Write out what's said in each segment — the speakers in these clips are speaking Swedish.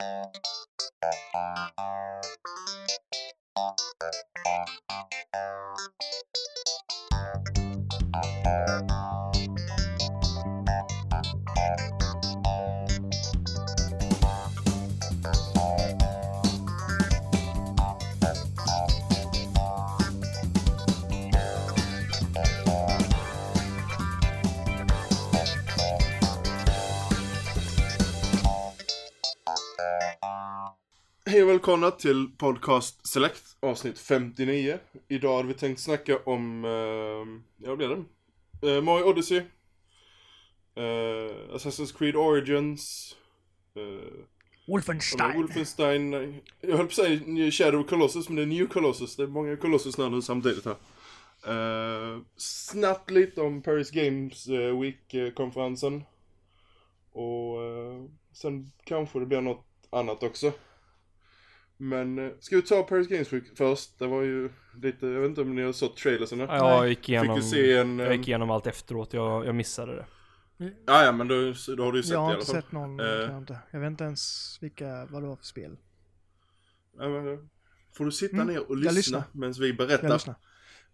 Thank you. Hej och välkomna till Podcast Select avsnitt 59. Idag hade vi tänkt snacka om, uh, ja vad blir det? Uh, Mario Odyssey. Uh, Assassin's Creed Origins. Uh, Wolfenstein. Wolfenstein. Jag höll på att säga Shadow Colossus men det är New Colossus. Det är många Colossus nu samtidigt här. Uh, snabbt lite om Paris Games uh, Week-konferensen. Och uh, sen kanske det blir något annat också. Men uh, ska vi ta Paris Games Week först? Det var ju lite, jag vet inte om ni har sett trailersen? Ja, jag gick igenom, Fick du se en... jag gick igenom allt efteråt, jag, jag missade det. Ja, ja men då, då har du ju sett jag det har i alla inte fall. sett någon, Eh. kan jag, inte. jag vet inte ens vilka, vad det var för spel. Ja, men, uh, får du sitta Mm, ner och jag lyssna, medan vi Jag berättar?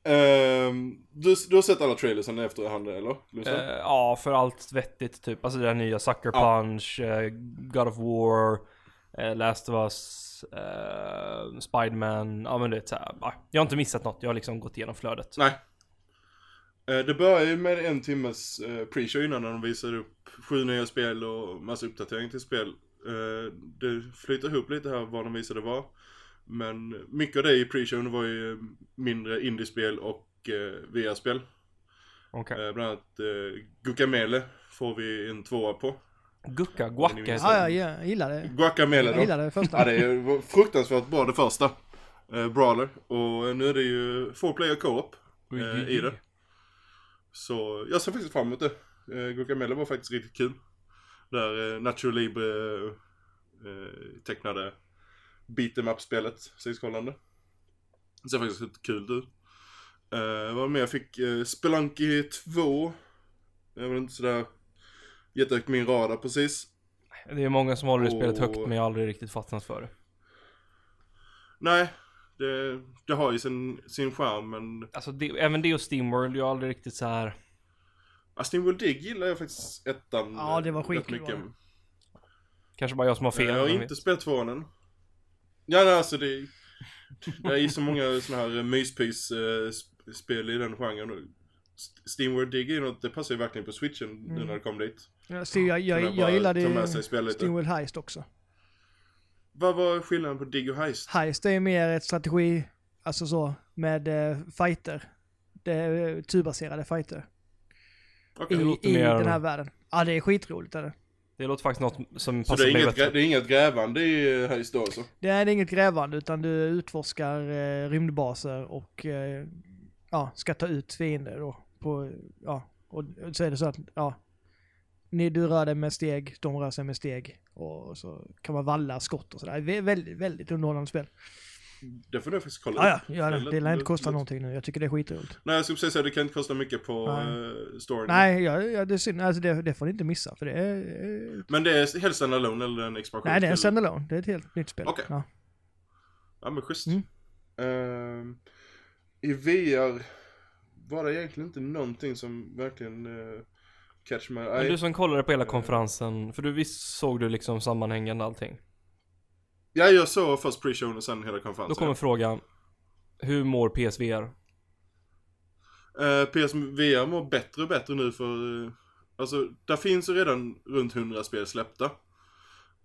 Ehm, du, du har sett alla trailersen efterhand eller? Eh, ja, för allt vettigt typ. Alltså där nya Sucker. Punch, eh, God of War, eh, Last of Us, eh, Spiderman. Ja men det är så här, ja, Jag har inte missat något, jag har liksom gått igenom flödet. Nej. Eh, Det börjar ju med en timmes eh, pre-show innan när de visar upp sju nya spel och massa uppdatering till spel. Eh, Det flyter ihop lite här vad de visade var. Men mycket av det i pre-showen var ju mindre indiespel och VR-spel. Eh, Bland annat Guacamele får vi en tvåa på. Gucka, Guacka heter Ja, jag gillar det. Guacamele Jag då. gillar det första. Ja, det var fruktansvärt bra det första. Eh, Brawler. Och nu är det ju four player co-op eh, i det. Så jag ser faktiskt fram emot det. Eh, Guacamele var faktiskt riktigt kul. Där eh, Nacho Libre eh, tecknade beat em up-spelet, sidskrollande. Det ser faktiskt riktigt kul ut. Eh, vad mer jag fick? Eh, Spelunky 2. Jag var inte sådär jättehögt min radar precis. Det är många som håller det spelet högt Och- men jag har aldrig riktigt fastnat för det. Nej, det, det har ju sin, sin charm men Alltså det, även det och Steamworld, jag har aldrig riktigt så här. Aston World Dig gillar jag faktiskt ettan Ja, det var eh, skitkul, mycket. var. Kanske bara jag som har fel. jag har inte vet. spelat tvåan än. Ja, nej, alltså det, det är ju så många såna här myspys-spel i den genren. Och St- Steamworld Dig är ju något, det passar ju verkligen på switchen nu Mm. när det kom dit. Ja, Steve, jag, jag, jag, bara gillade. Steamworld Heist också. Vad var skillnaden på Dig och Heist? Heist är mer ett strategi, alltså så, med eh, fighter. Det är eh, turbaserade fighter. Okej, I, det låter i mer- den här världen. Ja, det är skitroligt är det. Det låter faktiskt något som Så passar det är, mig inget, bättre. grä- det är inget grävande i eh, Heist då alltså? Det är inget grävande utan du utforskar eh, rymdbaser och eh, ja, ska ta ut fiender då. På, ja, och så är det så att ja, ni, du rör dig med steg, de rör sig med steg och så kan man valla skott och sådär. Vä- Väldigt, väldigt underhållande spel. Det får du faktiskt kolla Ja, ja, ja det, det lär inte kosta lät- någonting nu. Jag tycker det är skitroligt. Nej, jag skulle säga det kan inte kosta mycket på uh, storyn. Nej, ja, ja, det är synd. Alltså det, det får ni inte missa för det är... eh, Men det är helt standalone eller en expansion? Nej, det är en standalone. Det är ett helt nytt spel. Okej. Ja. Ja men schysst. Mm. Ehm, I VR var det egentligen inte någonting som verkligen uh, catch my Men eye. du som kollade på hela Eh. konferensen, för du visst såg du liksom sammanhängande allting? Ja, jag såg först pre-showen och sen hela Då konferensen. kommer frågan, hur mår PSVR? Uh, PSVR mår bättre och bättre nu för... eh, alltså, där finns ju redan runt 100 spel släppta.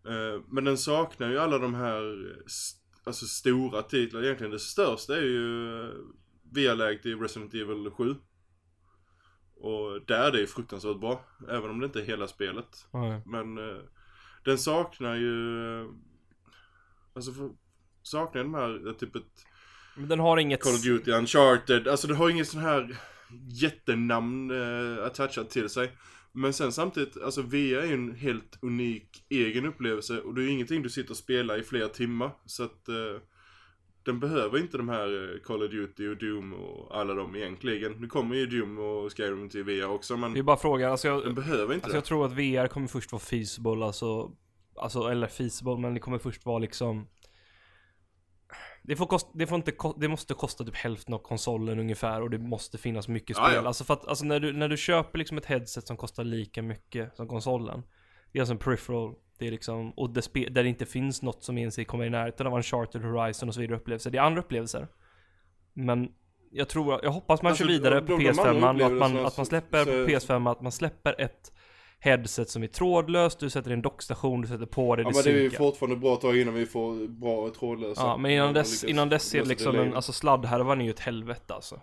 Eh, men den saknar ju alla de här eh, s- alltså stora titlar egentligen. Det största är ju VR-läget i Resident Evil 7. Och där är det ju fruktansvärt bra. Även om det inte är hela spelet. Nej. Men eh, den saknar ju... eh, alltså för, saknar den här eh, typ ett Men den har inget... Call of Duty, Uncharted. Alltså det har inget sån här jättenamn eh, attachat till sig. Men sen samtidigt, alltså VR är ju en helt unik egen upplevelse och det är ju ingenting du sitter och spelar i flera timmar. Så att eh, den behöver inte de här eh, Call of Duty och Doom och alla dem egentligen. Nu kommer ju Doom och Skyrim till VR också men Det är bara frågan, alltså jag, den behöver inte alltså jag det. tror att VR kommer först vara feasible, alltså alltså eller feasible, men det kommer först vara liksom det, får kost, det, får inte, det måste kosta typ hälften av konsolen ungefär och det måste finnas mycket spel. ja. Alltså för att, alltså när du, när du köper liksom ett headset som kostar lika mycket som konsolen. Det är alltså en peripheral, det är liksom, och det där det inte finns något som ens kommer i närheten av Uncharted Horizon och så vidare upplevelser. Det är andra upplevelser. Men jag tror, jag hoppas man Alltså, kör vidare på de- de PS5, andra att man, att man släpper så- på PS5, att man släpper ett headset som är trådlöst, du sätter en dockstation, du sätter på det, Ja det men det är ju fortfarande bra tag innan vi får bra trådlösa. Ja, men innan man dess, innan dess är det liksom en, alltså sladdhärvan är ju ett helvete alltså.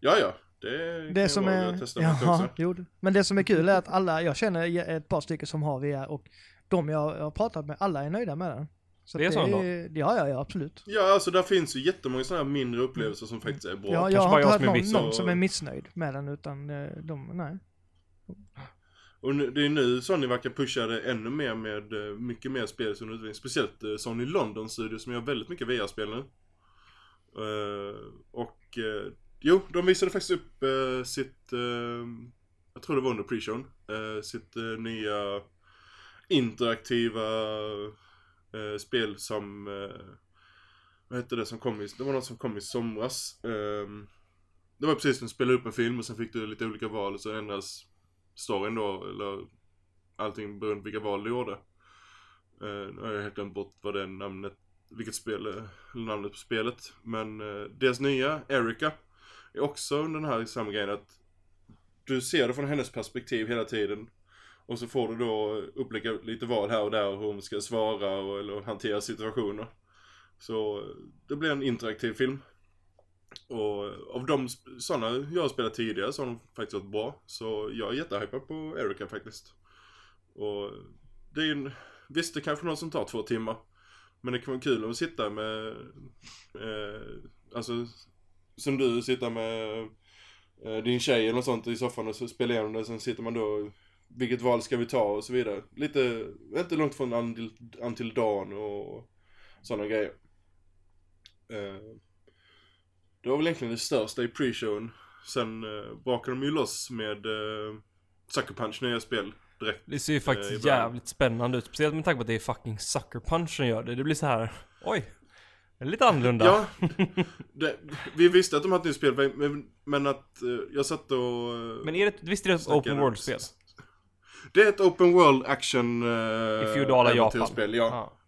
Ja, ja. Det, Det som är... Jaha, jo. Men det som är kul är att alla, jag känner ett par stycken som har VR och de jag, jag har pratat med, alla är nöjda med den. Så Det är så ändå? Ja, ja, ja, absolut. Ja, alltså där finns ju jättemånga sådana här mindre upplevelser som faktiskt är bra. Ja, jag kanske har bara inte hört som är någon, någon och- som är missnöjd med den utan eh, de, nej. Och nu, det är nu Sony verkar pusha det ännu mer med eh, mycket mer spel som utveckling. Speciellt eh, Sony London Studio som gör väldigt mycket VR-spel nu. Och jo, de visade faktiskt upp eh, sitt, eh, jag tror det var under pre-showen, eh, sitt eh, nya interaktiva eh, spel som, eh, vad hette det som kom i, det var något som kom i somras. Ehm, det var precis som att spela upp en film och sen fick du lite olika val och så ändras storyn då, eller allting beroende på vilka val du gjorde. Eh, nu har jag helt glömt bort vad det namnet, vilket spel, eller namnet på spelet. Men eh, deras nya, Erika, också under den här samma grejen att du ser det från hennes perspektiv hela tiden. Och så får du då upplägga lite val här och där hur hon ska svara och, eller hantera situationer. Så det blir en interaktiv film. Och av de sådana jag har spelat tidigare så har de faktiskt varit bra. Så jag är jättehypad på Erika faktiskt. Och det är ju en, visst det kanske är någon som tar två timmar. Men det kan vara kul att sitta med, eh, alltså som du, sitta med eh, din tjej eller något sånt i soffan och så spela igenom det. Sen sitter man då, vilket val ska vi ta och så vidare. Lite, inte långt från Until, Until Dawn och sådana grejer. Eh, det var väl egentligen det största i pre-showen. Sen eh, brakade de ju loss med eh, Sucker Punch nya spel direkt. Det ser ju faktiskt jävligt spännande ut. Speciellt med tanke på att det är fucking Sucker Punch som gör det. Det blir så här. oj. Lite annorlunda. Ja, det, vi visste att de hade ett nytt spel men, men att eh, jag satt och... eh, Men är det, visst är det ett open world-spel? Det är ett open world action uh, I feodala Japan? Spel, ja.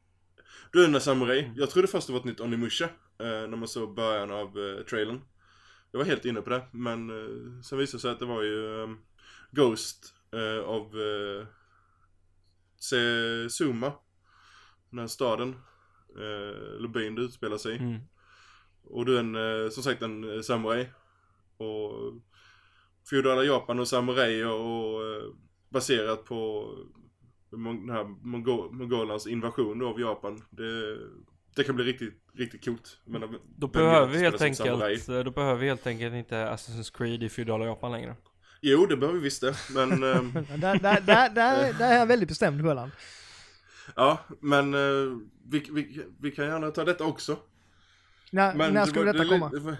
Du är en samurai. Jag trodde först det var ett nytt Onimusha. eh, när man såg början av uh, trailern. Jag var helt inne på det. Men uh, sen visade det sig att det var ju ehm, Ghost av uh, Sezuma. Den här staden. Eller byn det utspelar sig. Mm. Och du är en, eh, som sagt en eh, samurai. Och feodala Japan och samurai och eh, baserat på den här Mongo- Mongolans invasion av Japan. Det, det kan bli riktigt, riktigt coolt. Men, Då behöver vi helt enkelt, då behöver vi helt enkelt inte Assassin's Creed i feodala Japan längre. Jo, det behöver vi visst det. Men, ehm, där, där, där, där, där är jag väldigt bestämd Sjöland. Ja, men eh, vi, vi, vi kan gärna ta detta också. När, Men när det skulle detta det- komma? det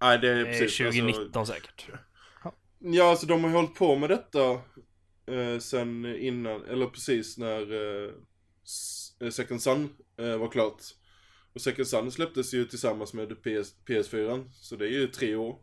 Nej, det är precis. 2019 Alltså, säkert. Ja, alltså de har ju hållit på med detta eh, sen innan, eller precis när eh, Second Sun eh, var klart. Och Second Sun släpptes ju tillsammans med PS, PS4, så det är ju tre år.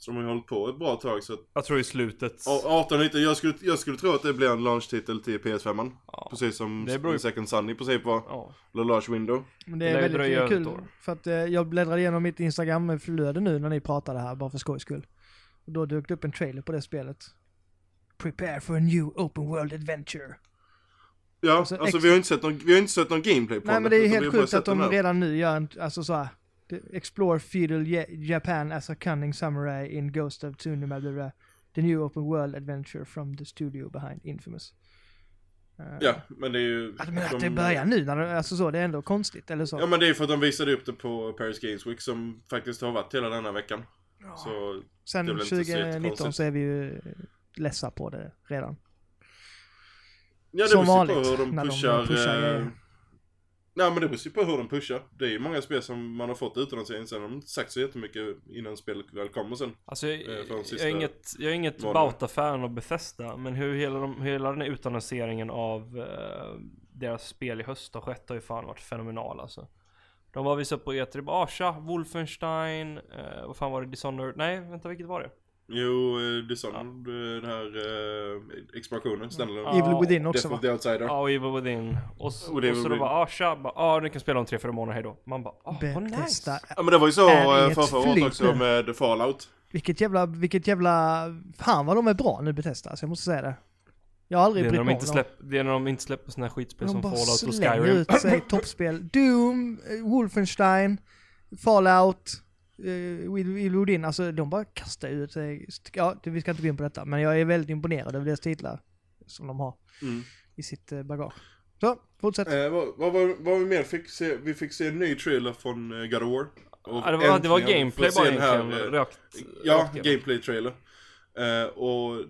Så de har ju hållit på ett bra tag, så att Jag tror i slutet. Ja, 18 19, jag skulle, jag skulle tro att det blir en launch-titel till PS5. Ja. Precis som Det beror Second Sun i princip var, Ja. eller launch window. Men det Det är dröja väldigt kul för att eh, jag bläddrade igenom mitt Instagram-flöde nu när ni pratade här bara för skojs skull. Och då dök det upp en trailer på det spelet. Prepare for a new open world adventure. Ja, Alltså, alltså, ex- vi har inte sett någon, vi har inte sett någon gameplay på Nej det, men det är helt sjukt att de redan nu gör en, alltså så här. Explore feudal Ja- Japan as a cunning samurai in Ghost of blah. The new open world adventure from the studio behind Infamous. Eh, Ja, men det är ju... Att, men att de- det börjar nu, när det, alltså så, det är ändå konstigt, eller så. Ja men det är för att de visade upp det på Paris Games Week som faktiskt har varit hela denna veckan. Så, Sen det är väl inte så 2019 jättekonstigt. så är vi ju lessa på det redan. ja det Som beror på hur de när de pushar... Nej men det beror ju på hur de pushar. Det är ju många spel som man har fått utannonsering sen har de inte sagt så jättemycket innan spelet väl kommer sen. Alltså jag, Eh, jag, är inget, jag är inget. Bauta-fan av Bethesda, men hur hela, de, hela den här utannonseringen av eh, deras spel i höst har skett har ju fan varit fenomenal alltså. De var visat på E3, bara ah tja, Wolfenstein, eh, vad fan var det, Dishonored, nej vänta vilket var det? Jo, eh, Dishonored, eh, den här eh, expansionen, ställer Ja. Evil Within också Death va? of the Outsider. Ja, Evil Within. Och, s- Och och, det så då bara ah tja, bara, ah ni kan spela om tre, fyra månader, hejdå. Man bara ah vad nice. Ja men det var ju så eh, det för ett förra året också med Fallout. Vilket jävla, vilket jävla, fan vad de är bra nu Bethesda, så jag måste säga det. Jag har Det aldrig är, brytt de mig om dem. det är när de inte släpper såna här skitspel De som bara Fallout och slänger Skyrim. ut sig toppspel. Doom, eh, Wolfenstein, Fallout, uh, Evil Within. Alltså de bara kastar ut sig. Ja, vi ska inte gå in på detta, men jag är väldigt imponerad över deras titlar som de har Mm. i sitt eh, bagage. Så, fortsätt. Eh, vad, vad, vad, vad vi mer fick se? Vi fick se en ny trailer från eh, God of War. Och Ja, det, var, det var gameplay bara här, egentligen, eh, rakt, Ja, gameplay-trailer. Eh, och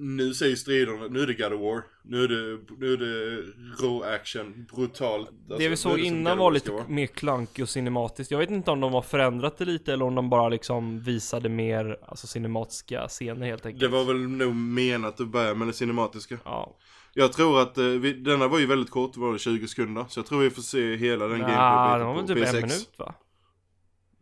nu säger striderna, nu är det God of War. Nu är det, nu är det rå action, brutalt. Alltså, Det vi såg God innan var lite vara. mer klankigt och cinematiskt. Jag vet inte om de har förändrat det lite eller om de bara liksom visade mer alltså cinematiska scener helt enkelt. Det var väl nog menat att börja med det cinematiska. Ja. Jag tror att, eh, vi, denna var ju väldigt kort, var det 20 sekunder. Så jag tror vi får se hela den Nah, gameplay det var väl på typ PS6. en minut va?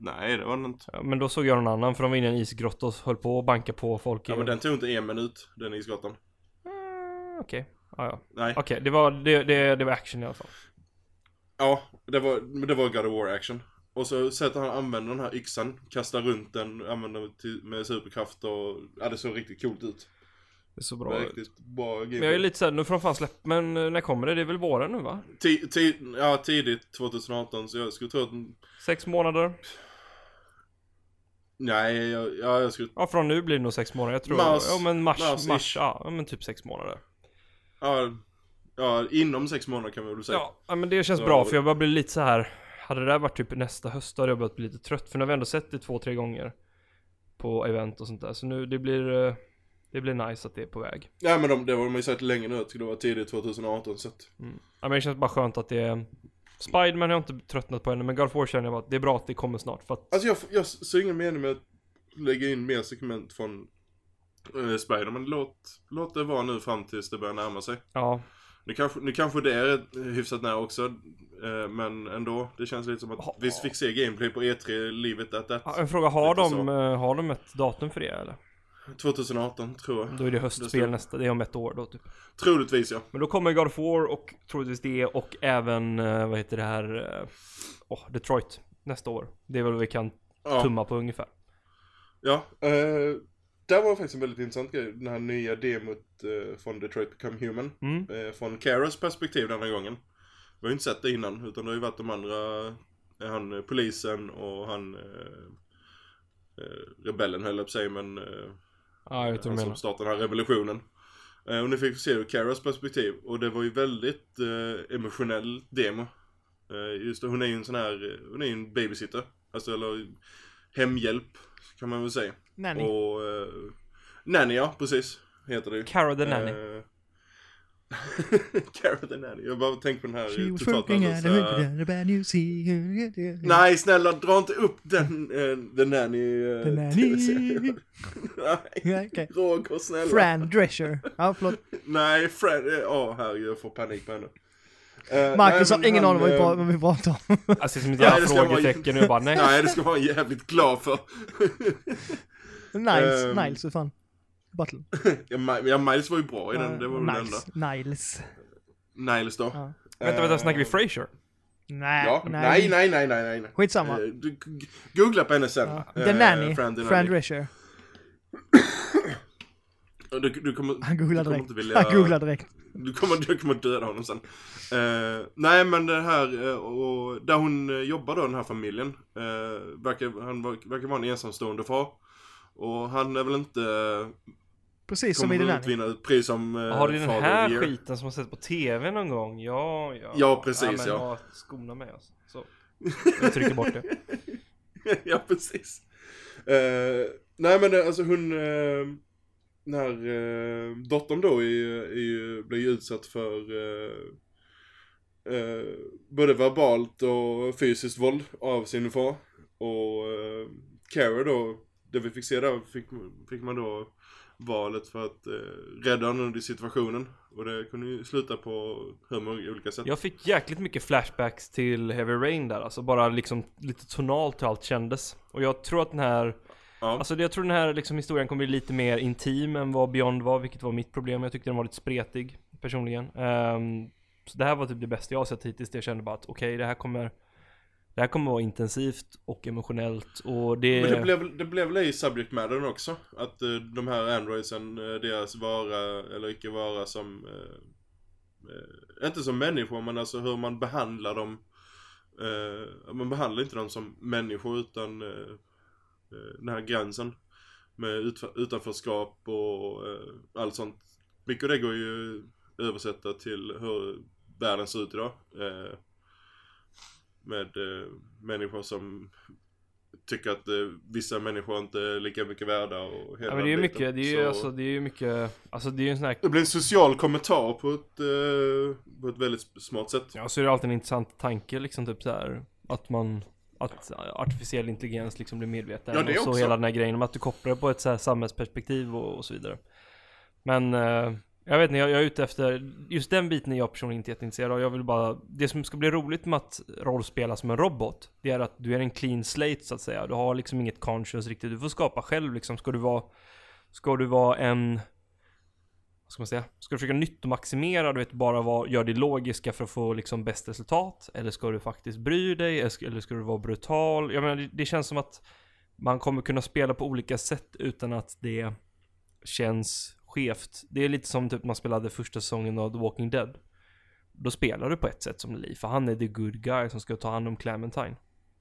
Nej, det var den inte. Ja, men då såg jag någon annan för de var inne i en isgrotta och höll på att banka på folk i Ja men den tog inte en minut, den isgatan. Mm, Okej, ja, ja. Nej. Okej, det, var, det, det, det var action i alla fall. Ja, det var, det var God of War action. Och så sätter han använder den här yxan, kastar runt den, använder den till, med superkraft och, ja det såg riktigt coolt ut. Det är så Det bra var ut. riktigt bra Men jag är gameplay. lite såhär, nu får de fan släppa, men eh, när kommer det? Det är väl våren nu va? Ti, ja, tidigt 2018 så jag skulle tro att, Sex månader? Nej, jag, ja, jag skulle, Ja, från nu blir det nog sex månader. Jag tror, Mars. ja men mars, Mars-ish. mars, ja, men typ sex månader. ja, ja, inom sex månader kan vi väl säga. Ja, ja, men det känns Så- bra för jag börjar bli lite så här. Hade det där varit typ nästa höst då hade jag börjat bli lite trött. För nu har vi ändå sett det två, tre gånger. På event och sånt där. Så nu, det blir, eh, det blir nice att det är på väg. Ja men de, det har de ju sagt länge nu att det skulle vara tidigt 2018 så att, Mm. Ja men det känns bara skönt att det är... Spiderman har jag inte tröttnat på ännu, men God of War känner jag bara att det är bra att det kommer snart. För att, Alltså jag, jag ser ingen mening med att lägga in mer segment från uh, Spiderman. Låt, låt det vara nu fram tills det börjar närma sig. ja. Nu kanske, nu kanske det är hyfsat nära också, eh, men ändå. Det känns lite som att Ja. vi fick se gameplay på E3, livet at that. ja. En fråga, har Lite de, så. eh, har de ett datum för det eller? 2018 tror jag. Då är det höstspel nästa, det är om ett år då typ. Troligtvis ja. Men då kommer God of War och troligtvis det och även, eh, vad heter det här, åh, Detroit nästa år. Det är väl vad vi kan Ja, tumma på ungefär. ja eh, där var faktiskt en väldigt intressant grej. Den här nya demot eh, från Detroit Become Human. Mm. Eh, från Karas perspektiv denna gången. Vi har ju inte sett det innan, utan det har ju varit de andra, eh, han polisen och han rebellen höll jag på att säga, men Ja, jag han som startade den här revolutionen. Eh, och nu fick vi se ur Karas perspektiv och det var ju väldigt eh, emotionell demo. Eh, just det, hon är ju en sån här, eh, hon är ju en babysitter. Alltså eller hemhjälp kan man väl säga. Nanny. Och eh, Nanny ja, precis. Heter det ju. Cara the Nanny. Eh, Cara the Nanny. Jag bara tänkte på den här new sea. Nej snälla dra inte upp den, uh, The Nanny uh, The Nanny. Nej, okej. Roger snälla. Fran Drescher. Ja, förlåt. Nej, Fred, eh, åh herregud jag får panik på henne. Eh, Marcus nej, har ingen aning vad vi eh, pra- vad vi pratar om. Alltså som ett Nej, jävla det ska vara- frågetecken nu bara nej. Nej det ska man vara jävligt glad för. Niles, Ehm. Niles, hur fan? Battle. ja, Mi- ja, Miles var ju bra i den, det var väl det enda. Niles. Niles. Niles då. Ja. Vänta, vänta, snackar vi Eh, Frasier? Nej, Ja, nej, nej, nej, nej, nej. nej. Skitsamma. Eh, du, g- googla på henne sen. Ja. Eh, The Nanny, Fran, the Fran Nanny. Drescher. Du, du kommer, Han googlar du kommer direkt. inte vilja... Han googlar direkt. Du kommer, du kommer döda honom sen. Eh, nej men det här, eh, och där hon eh, jobbar då, den här familjen. Uh, verkar, han ver- verkar vara en ensamstående far. Och han är väl inte, Precis som i The väl Nanny. inte vinna ett pris som uh, Har du den här skiten som man sett på TV någon gång? Ja, ja. Ja, precis, men, ja. Skona mig alltså. Så. Jag trycker bort det. ja, precis. Eh, nej men det, alltså hon, uh, när uh, dottern då är, är, blir utsatt för uh, eh, både verbalt och fysiskt våld av sin far. Och eh, Kara då, det vi fick se där, fick, fick man då valet för att eh, rädda honom under situationen. Och det kunde ju sluta på hur många olika sätt. Jag fick jäkligt mycket flashbacks till Heavy Rain där, alltså bara liksom lite tonalt hur allt kändes. Och jag tror att den här, Ja. alltså jag tror den här liksom historien kommer bli lite mer intim än vad Beyond var, vilket var mitt problem. Jag tyckte den var lite spretig, personligen. Ehm, så det här var typ det bästa jag har sett hittills, jag kände bara att okej, det här kommer det här kommer vara intensivt och emotionellt och det... Men det blev, det blev väl i subject mattern också? Att eh, de här androidsen, eh, deras vara eller icke vara som... Eh, eh, inte som människor men alltså hur man behandlar dem. Eh, man behandlar inte dem som människor utan eh, eh den här gränsen. Med utf- utanförskap och allt sånt. Mycket av det går ju översätta till hur världen ser ut idag. Med eh, människor som tycker att eh, vissa människor inte är lika mycket värda och hela ja, men det är ju mycket, det är ju Så alltså, det är ju mycket, alltså det är ju en sån här Det blir en social kommentar på ett, eh, på ett väldigt smart sätt. Ja, så är det alltid en intressant tanke liksom typ så här att man att artificiell intelligens liksom blir medveten Ja, det och så också. hela den här grejen om att du kopplar det på ett så här samhällsperspektiv och, och så vidare. Men eh, jag vet inte, jag, jag är ute efter just den biten är jag personligen inte jätteintresserad av. Jag vill bara det som ska bli roligt med att rollspela som en robot, det är att du är en clean slate så att säga. Du har liksom inget conscious riktigt. Du får skapa själv liksom. Ska du vara Ska du vara en vad ska man säga? Ska du försöka nyttomaximera, du vet bara vad, gör det logiska för att få liksom bäst resultat? Eller ska du faktiskt bry dig? Eller ska, eller ska du vara brutal? Jag menar, det, det känns som att man kommer kunna spela på olika sätt utan att det känns skevt. Det är lite som typ man spelade första säsongen av The Walking Dead. Då spelar du på ett sätt som Lee, för han är the good guy som ska ta hand om Clementine.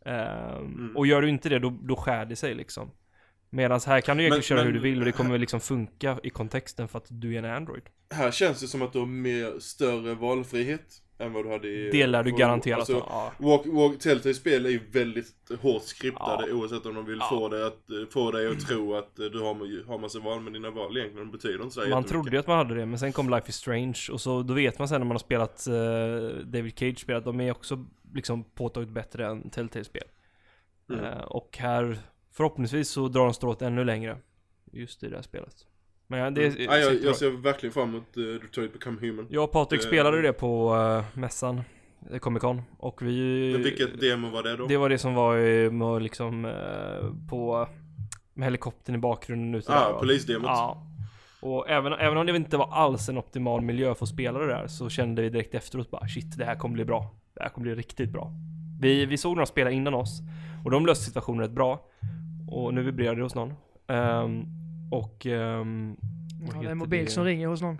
Ehm, Mm. Och gör du inte det, då, då skär det sig liksom. Medan här kan du egentligen Men- köra hur men- du vill och det kommer liksom funka i kontexten för att du är en Android. Här känns det som att du har mer större valfrihet än vad du hade i... Det lär du för- garanterat alltså. Ja. Walk, walk, Telltale-spel är ju väldigt hårt skriptade Ja. oavsett om de vill Ja. få, dig att, få dig att tro att du har, har massa val med dina val egentligen. Det betyder inte så Man trodde ju att man hade det, men sen kom Life is Strange och så då vet man sen när man har spelat eh, David Cage spel att de är också liksom påtagligt bättre än Telltale-spel. Mm. Eh, och här, förhoppningsvis så drar de strået ännu längre. Just i det här spelet. Men det är, Mm. ja, jag, jag ser verkligen fram emot uh, Detroit Become Human. Jag och Patrik det- spelade det på uh, mässan, Comic Con. Och vi... Vilket demo var det då? Det var det som var i- med liksom eh, på med helikoptern i bakgrunden ute ah, där, va? polisdemot. Ja. Och även, även om det inte var alls en optimal miljö för att spela det där så kände vi direkt efteråt bara shit, det här kommer bli bra. Det här kommer bli riktigt bra. Vi, vi såg några spela innan oss och de löste situationen rätt bra. Och nu vibrerar det hos någon. Ehm, och... vad Ja, det är en mobil det? som ringer hos någon.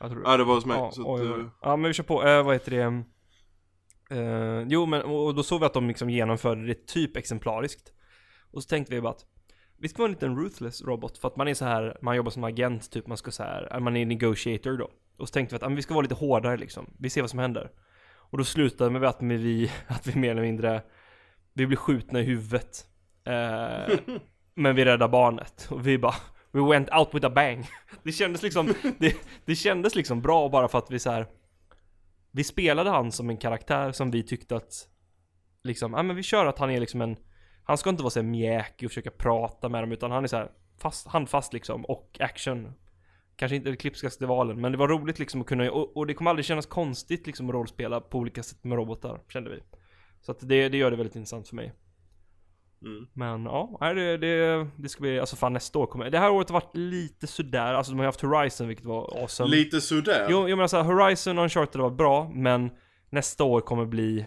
Jag tror Ja, det var hos mig. Ja, så oj, oj. eh, ja men vi kör på, uh, vad heter det? Eh, jo men och då såg vi att de liksom genomförde det typ exemplariskt. Och så tänkte vi bara att vi ska vara en liten ruthless robot för att man är så här, man jobbar som agent typ, man ska så här, man är negotiator då. Och så tänkte vi att men vi ska vara lite hårdare liksom, vi ser vad som händer. Och då slutade med att vi, att vi mer eller mindre, vi blir skjutna i huvudet. Eh, men vi räddade barnet. Och vi bara, we went out with a bang. Det kändes liksom, det, det kändes liksom bra bara för att vi så här. Vi spelade han som en karaktär som vi tyckte att Liksom, ja men vi kör att han är liksom en Han ska inte vara så mjäkig och försöka prata med dem utan han är så här fast, handfast liksom och action Kanske inte det klipskaste valen men det var roligt liksom att kunna och, och det kommer aldrig kännas konstigt liksom att rollspela på olika sätt med robotar kände vi Så att det, det gör det väldigt intressant för mig mm. men ja, nej, det, det, det ska bli, alltså fan nästa år kommer, det här året har varit lite sådär, alltså de har ju haft Horizon vilket var awesome Lite sådär. Jo, jag menar såhär, Horizon och Uncharted var bra, men nästa år kommer bli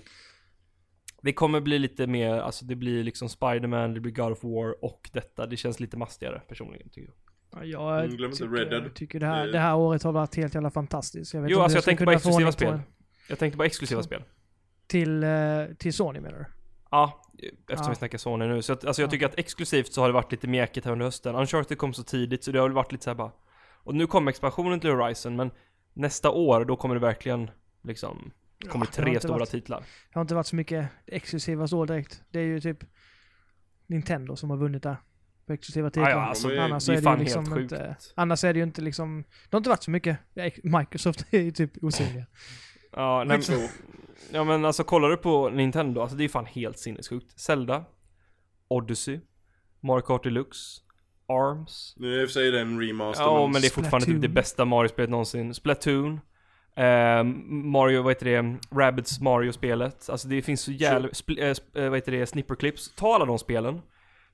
Det kommer bli lite mer, alltså det blir liksom Spider-Man, det blir God of War och detta, det känns lite mastigare personligen tycker jag Ja, Jag Mm, tycker, Red Dead. jag tycker det här, Det- här året har varit helt jävla fantastiskt. Jag vet Jo, inte alltså jag ska tänker på kunna få exklusiva spel. en- Jag tänkte på exklusiva spel Till, eh, till Sony menar du? Ja, eftersom Ja. vi snackar Sony nu, så att, alltså jag Ja. tycker att exklusivt så har det varit lite mjäkigt här under hösten Uncharted kom så tidigt så det har väl varit lite såhär bara Och nu kommer expansionen till Horizon, men nästa år då kommer det verkligen liksom Kommer Ja, det tre inte stora varit- titlar Det har inte varit så mycket exklusiva så direkt. Det är ju typ Nintendo som har vunnit där. På exklusiva titlar. ja, alltså, det är- annars det är är det ju liksom inte... Annars är det ju inte liksom... Det har inte varit så mycket. Microsoft är ju typ osynliga. Ja, nej, två. ja men alltså kollar du på Nintendo, alltså det är fan helt sinnessjukt. Zelda, Odyssey, Mario Kart Deluxe, Arms. Nu är i och för sig det en remaster. Ja men det är fortfarande typ det bästa Mario-spelet någonsin. Splatoon. Eh, Mario, vad heter det? Rabbids Mario-spelet. Alltså det finns så jävla... Eh, sp- eh, vad heter det? Snipperclips. Ta alla de spelen.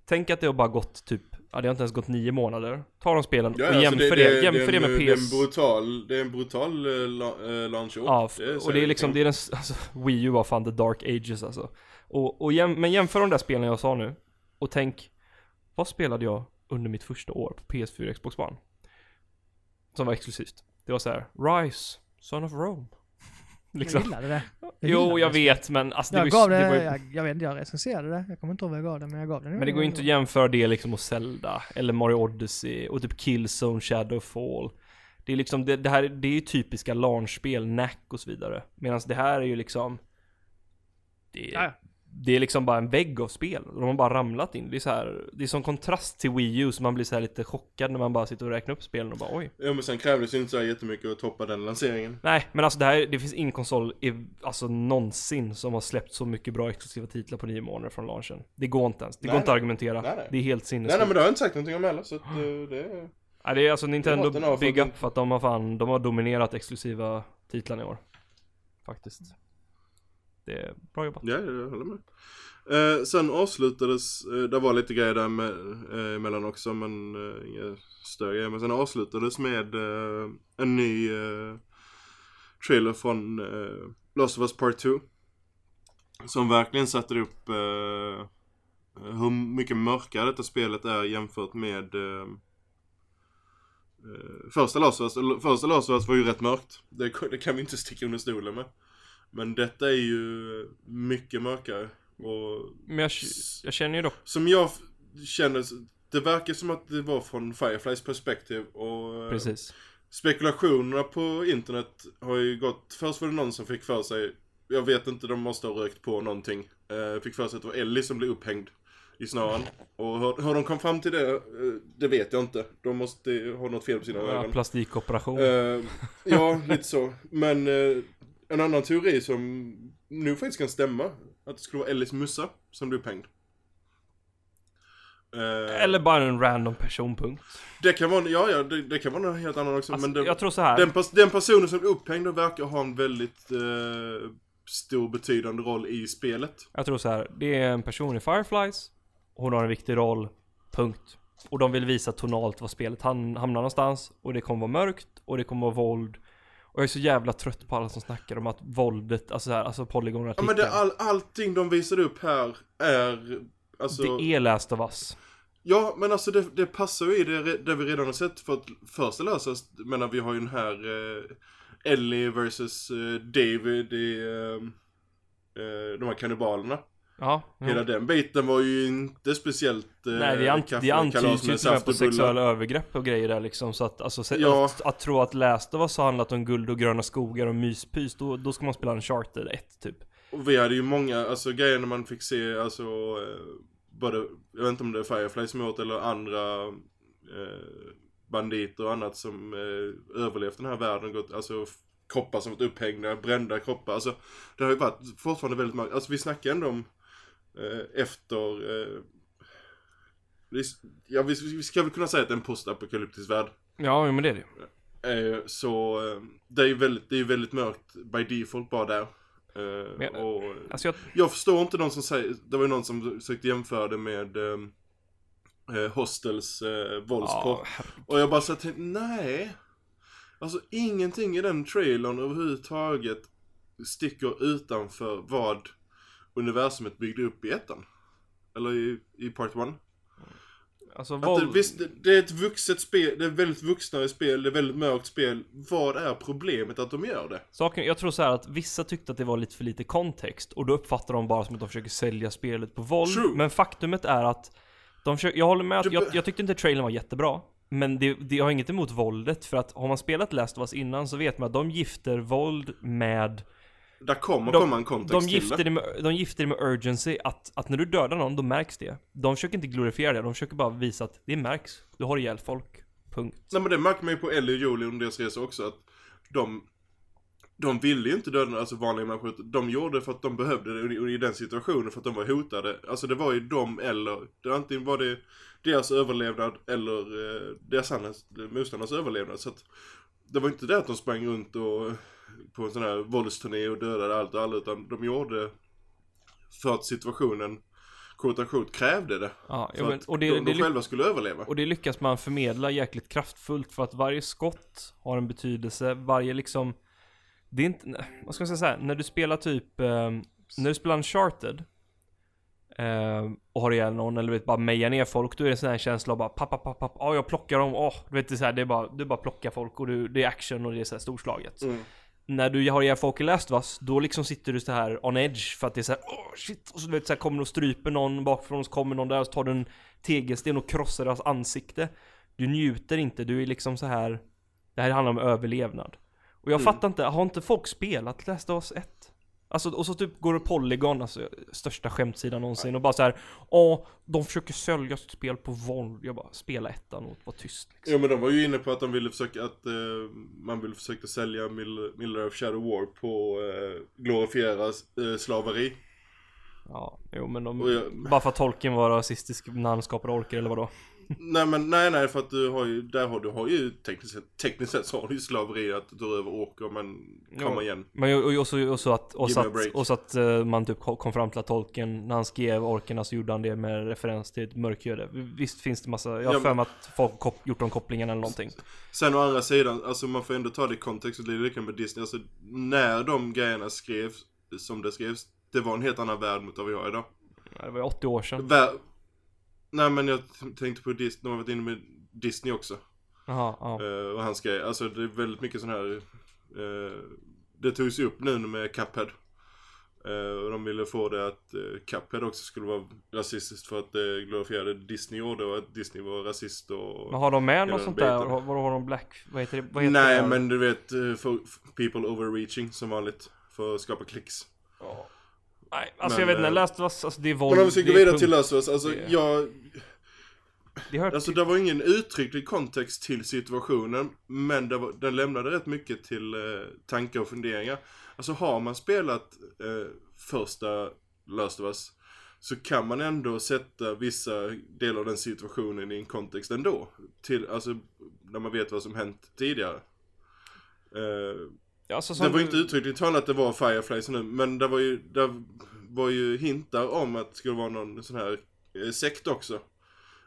Tänk att det har bara gått typ, ja det har inte ens gått nio månader. Ta de spelen Ja, och alltså jämför det, jämför det, är en- med Det är en PS... brutal, det är en brutal uh, la, launch Ja, det och det är liksom, det är den, alltså, Wii U var fan the dark ages alltså. Och, och jäm, men jämför de där spelen jag sa nu, och tänk, vad spelade jag under mitt första år på PS4 och Xbox One? Som var exklusivt. Det var så här: Rise, Son of Rome. Liksom. Jag gillade det. Jag Jo, gillade jag det. vet men alltså det Jag ju- gav det det, var ju- jag, jag vet inte, jag recenserade det. Jag kommer inte ihåg vad jag gav det, men jag gav det. Men det går ju inte att jämföra det liksom med Zelda, eller Mario Odyssey, och typ Killzone, Shadowfall. Det är liksom, det, det här, det är ju typiska launchspel, Knack och så vidare. Medan det här är ju liksom... Det är, ja. Det är liksom bara en vägg av spel. De har bara ramlat in. Det är så här, det är som kontrast till Wii U, så man blir så här lite chockad när man bara sitter och räknar upp spelen och bara oj. Ja men sen krävdes ju inte så jättemycket att toppa den lanseringen. Nej, men alltså det här, det finns ingen konsol i, alltså någonsin som har släppt så mycket bra exklusiva titlar på nio månader från launchen. Det går inte ens. Det Nej, går inte att nej. argumentera. Nej, nej. Det är helt Nej sinnessjukt. nej men det har jag inte sagt någonting om heller så att uh, det är... Ja, det är alltså Nintendo big up för att de har fan, de har dominerat exklusiva titlarna i år. Faktiskt. Det är bra jobbat. Ja, jag håller med. Eh, sen avslutades, eh, det var lite grejer där med, eh, emellan också men eh, inga större grejer. Men sen avslutades med eh, en ny eh, trailer från eh, Last of Us Part 2. Som verkligen sätter upp eh, hur mycket mörkare detta spelet är jämfört med eh, eh första Last of Us. Första Last of Us var ju rätt mörkt. Det, det kan vi inte sticka under stolen med. Men detta är ju mycket mörkare. Och Men jag, jag känner ju dock, som jag känner, det verkar som att det var från Fireflies perspektiv och eh, precis. spekulationerna på internet har ju gått, först var det någon som fick för sig, jag vet inte, de måste ha rökt på någonting, eh, fick för sig att det var Ellie som blev upphängd i snören. Och hur, hur de kom fram till det, eh, det vet jag inte. De måste ha något fel på sina Ja, ögon. plastikoperation. Eh, ja, lite så. Men en annan teori som nu faktiskt kan stämma. Att det skulle vara Ellis mussa som blev upphängd. Eh, Eller bara en random personpunkt. Det kan vara, ja ja, det, det kan vara någon helt annan också. Alltså, men det, jag tror så här. den, pers- den personen som blev upphängd verkar ha en väldigt eh, stor betydande roll i spelet. Jag tror så här. Det är en person i Fireflies. Hon har en viktig roll. Punkt. Och de vill visa tonalt var spelet ham- hamnar någonstans. Och det kommer vara mörkt. Och det kommer vara våld. Och jag är så jävla trött på alla som snackar om att våldet, alltså så här, alltså polygoner Ja men det, all, allting de visade upp här är, alltså... det är Last of Us. Ja, men alltså det, det passar ju i det, det vi redan har sett för att första lösas, menar vi har ju den här eh, Ellie versus eh, David i eh, eh, de här kannibalerna. Ja. ja. Hela den biten var ju inte speciellt eh, Nej det, ant- det antyds ju saft på sexuella övergrepp och grejer där liksom så att alltså Ja. att, att tro att Last of Us har handlat om guld och gröna skogar och myspys då, då ska man spela en charter 1 typ Och vi hade ju många, alltså grejer när man fick se, alltså eh, både, jag vet inte om det är Firefly som gjort eller andra eh, banditer och annat som eh, överlevt den här världen, gått, alltså kroppar som varit upphängda, brända kroppar, alltså det har ju varit fortfarande väldigt många, alltså vi snackar ändå om eh, efter eh, ja, vi, ska väl kunna säga att det är en postapokalyptisk värld. Ja men det är det Eh, så eh, det är ju väldigt, det är ju väldigt mörkt by default bara där. Eh, Men- och, Alltså jag, jag förstår inte någon som säger, det var ju någon som försökte jämföra det med eh, eh, Hostels eh, våldsporr. ja, Och jag bara så tänkte, nej. Alltså ingenting i den trailern överhuvudtaget sticker utanför vad universumet byggde upp i ettan. Eller i, i part one. alltså Att det, visst, det, det är ett vuxet spel, det är väldigt vuxnare spel, det är väldigt mörkt spel. Vad är problemet att de gör det? saken, jag tror så här att vissa tyckte att det var lite för lite kontext och då uppfattar de bara som att de försöker sälja spelet på våld True. Men faktumet är att de försöker, jag håller med att, jag, jag tyckte inte trailern var jättebra Men det, det, jag har inget emot våldet för att har man spelat Last of Us innan så vet man att de gifter våld med Där kommer De- komma en kontext De till gifter, det. det med, de gifter det med urgency, att, att när du dödar någon, då märks det. De försöker inte glorifiera det, de försöker bara visa att det märks. Du har ihjäl folk. Punkt. Nej men det märker man ju på Ellie och Jolie under deras resa också att de de ville ju inte döda alltså vanliga människor, de gjorde det för att de behövde det i, den situationen för att de var hotade. Alltså det var ju de eller, det, antingen var det deras överlevnad eller eh, deras annars, motståndarnas överlevnad. Så att det var inte det att de sprang runt och på en sån här våldsturné och dödade allt och alla utan de gjorde för att situationen quote unquote krävde det. Ja, För men, att och, det, de, det, de själva skulle överleva. och det lyckas man förmedla jäkligt kraftfullt för att varje skott har en betydelse. Varje liksom... Det är inte... Vad ska man säga så här, När du spelar typ... Eh, när du spelar Uncharted eh, och har ihjäl någon eller vet bara mejar ner folk, då är det en sån här känsla av bara papp, papp, papp, papp, ja jag plockar dem, åh, du vet det är så här, det är bara, du bara plockar folk och du, det är action och det är så här storslaget. Mm. När du har ihjäl folk i Last Us, då liksom sitter du så här on edge för att det är så här, åh shit, och så du vet så här, kommer du och stryper någon bakifrån och så kommer någon där och så tar du en tegelsten och krossar deras ansikte. Du njuter inte, du är liksom så här. Det här handlar om överlevnad. Och jag Mm. fattar inte, har inte folk spelat Last of Us 1? Alltså, och så typ går det Polygon, alltså största skämtsidan någonsin och bara så här, åh, de försöker sälja sitt spel på våld. Jag bara, spela ettan och var tyst liksom. Ja men de var ju inne på att de ville försöka att eh, man ville försöka sälja Mill- Miller of Shadow War på eh, glorifiera eh, slaveri. Ja, jo men de, jag- bara för att Tolkien var rasistisk när han skapade orker eller vadå? Nej men nej nej för att du har ju, där har du har ju tekniskt sett, tekniskt sett så har du ju slaveri att du över åker men komma Ja. igen. Men och, och, och, så, och så att, och Give så me a att, break. och så att eh, man typ kom kom fram till att Tolkien, när han skrev orkerna så gjorde han det med referens till ett mörköde. Visst finns det massa, jag har Ja, för mig att folk kop, gjort de kopplingen eller någonting. Sen å andra sidan, alltså man får ändå ta det i kontext och det är lika med Disney. Alltså när de grejerna skrevs, som det skrevs, det var en helt annan värld mot vad vi har idag. Det var ju 80 år sedan. Vär... Nej men jag tänkte på Disney, de har varit inne med Disney också. Jaha, ja. Eh, och han skrev, alltså det är väldigt mycket sån här eh, Det togs ju upp nu med Cuphead Eh, Och de ville få det att uh, Cuphead också skulle vara rasistiskt för att det glorifierade Disney gjorde och att Disney var rasist och Men har de med något sånt där? biten. Har, vad har de black, vad heter det? Vad heter Nej det? men du vet, för, för people overreaching som vanligt För att skapa klicks Ja. Nej, alltså Men, jag vet inte, eh, Last of Us, alltså det är våld. Men om vi ska gå vidare punkt. till Last of Us, alltså Det- jag Det Alltså till- det var ingen uttrycklig kontext till situationen Men det var, den lämnade rätt mycket till eh, tankar och funderingar Alltså har man spelat eh, första Last of Us Så kan man ändå sätta vissa delar av den situationen i en kontext ändå till, Alltså när man vet vad som hänt tidigare eh, alltså, som Det var ju inte uttryckligt talat att det var Fireflies nu Men det var ju, det var ju hintar om att det skulle vara någon sån här eh, sekt också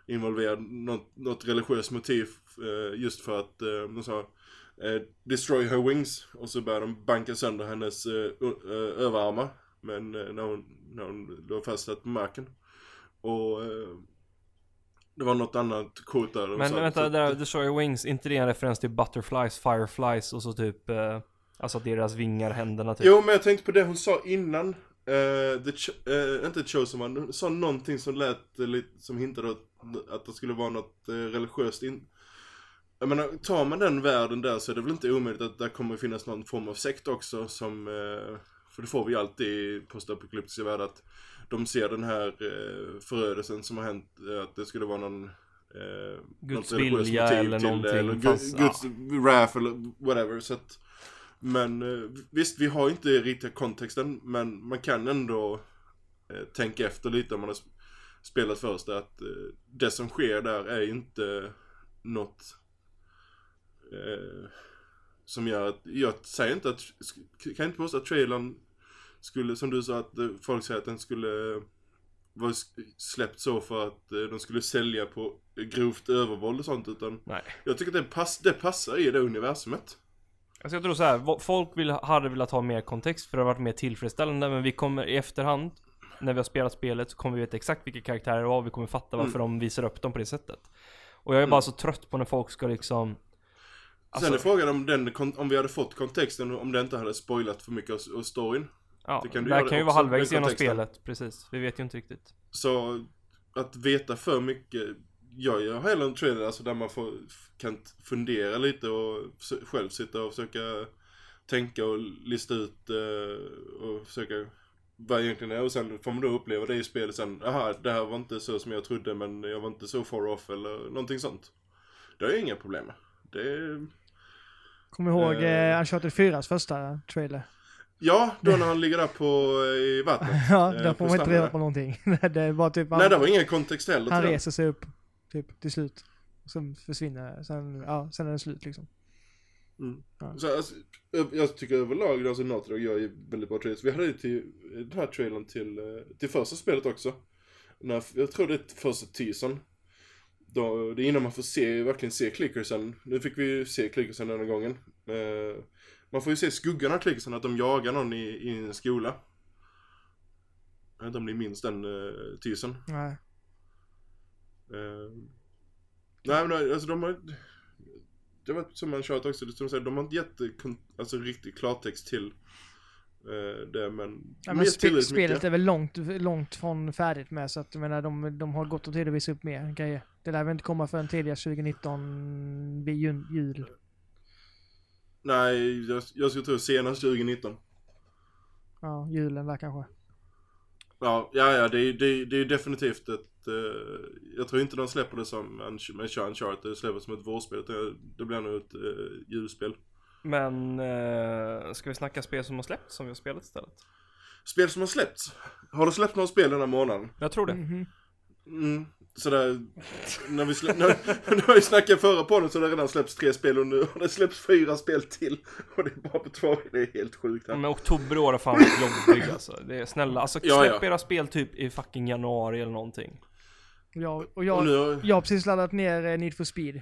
involverad, något, något religiöst motiv eh, just för att eh, de sa eh, Destroy her wings och så började de banka sönder hennes överarmar Men när hon, när hon låg fastsatt på marken. Och det var något annat quote där Men vänta, att- där, Destroyer Wings, inte det en referens till Butterflies, Fireflies och så typ, eh, alltså deras vingar, händerna typ? Jo men jag tänkte på det hon sa innan. Eh, the Cho- eh, Inte Chosen One, hon sa någonting som lät lite, som hintade åt att det skulle vara något eh, religiöst in... Jag menar, tar man den världen där så är det väl inte omöjligt att det kommer finnas någon form av sekt också som För det får vi alltid i postapokalyptiska världar att de ser den här eh, förödelsen som har hänt, att det skulle vara någon Guds något vilja eller till någonting. Eller fanns- Guds wrath eller whatever. Så att Men eh, visst, vi har inte riktiga kontexten men man kan ändå eh, tänka efter lite om man har sp- spelat först att eh, det som sker där är inte något eh, som gör att, jag säger inte att, kan inte påstå att trailern skulle, som du sa att folk säger att den skulle vara släppt så för att de skulle sälja på grovt övervåld och sånt utan Nej. jag tycker att det, pass, det passar i det universumet. Alltså jag tror så här, folk vill, hade velat ha mer kontext för det har varit mer tillfredsställande men vi kommer i efterhand när vi har spelat spelet så kommer vi veta exakt vilka karaktärer det var och vi kommer fatta varför de visar upp dem på det sättet. Och jag är bara Mm. så trött på när folk ska liksom Sen är frågan om, den, om vi hade fått kontexten om det inte hade spoilat för mycket av, storyn. Ja, Det kan du det kan ju vara halvvägs genom spelet, precis. Vi vet ju inte riktigt. Så att veta för mycket, jag gör hellre en trailer alltså där man får, kan fundera lite och själv sitta och försöka tänka och lista ut eh, och försöka vad egentligen är och sen får man då uppleva det i spelet sen, aha det här var inte så som jag trodde men jag var inte så far off eller någonting sånt. Det har jag inga problem med. Det är, Kommer ihåg Eh. eh, Uncharted 4s första trailer. Ja, då när han ligger där på, eh, i vattnet. Ja, eh, där på får man inte reda på någonting. det bara typ Nej, det var ingen kontext heller han reser sig upp typ till slut. Och sen försvinner, sen, ja, sen är det slut liksom. Mm. Ja. Så, alltså, jag- jag tycker överlag, alltså Naughty gör ju väldigt bra trailers. Vi hade ju till, den här trailern till, eh, till första spelet också. När, jag tror det är första teasern. Då, det är innan man får se, verkligen se clickersen. Nu fick vi ju se clickersen den här gången. Eh, man får ju se skuggan av clickersen, att de jagar någon i, i en skola. Jag vet inte om ni minns den uh, teasern. Nej. Eh, nej men alltså de har Det var som man kört också, som säger, de har inte gett alltså, riktig klartext till eh, det men Ja, de men tillräckligt spelet mycket. är väl långt, långt från färdigt med så att jag menar de, de har gått och tid att visa upp mer grejer. Det lär väl inte komma förrän tidigast 2019 vid jul. jul. Nej, jag, jag skulle tro senast 2019. Ja, julen där kanske. Ja, ja, ja det, är- det, det är definitivt ett eh, Jag tror inte de släpper det som en, med Uncharted, det släpper som ett vårspel. Det, det blir nog ett uh, julspel. Men, eh, ska vi snacka spel som har släppts som vi har spelat istället? Spel som har släppts. Har det släppt några spel den här månaden? Jag tror det. Mhm. Mm, sådär, när vi, slä, när, när vi snackade förra podden så har det redan släppts tre spel och nu har det släppts fyra spel till. Och det är bara på två, det är helt sjukt här. Men oktober år har fan varit jobbig alltså. Det är snälla, alltså Ja, släpp ja. era spel typ i fucking januari eller någonting. Jag, och Och jag, nu har jag har precis laddat ner eh, Need for Speed.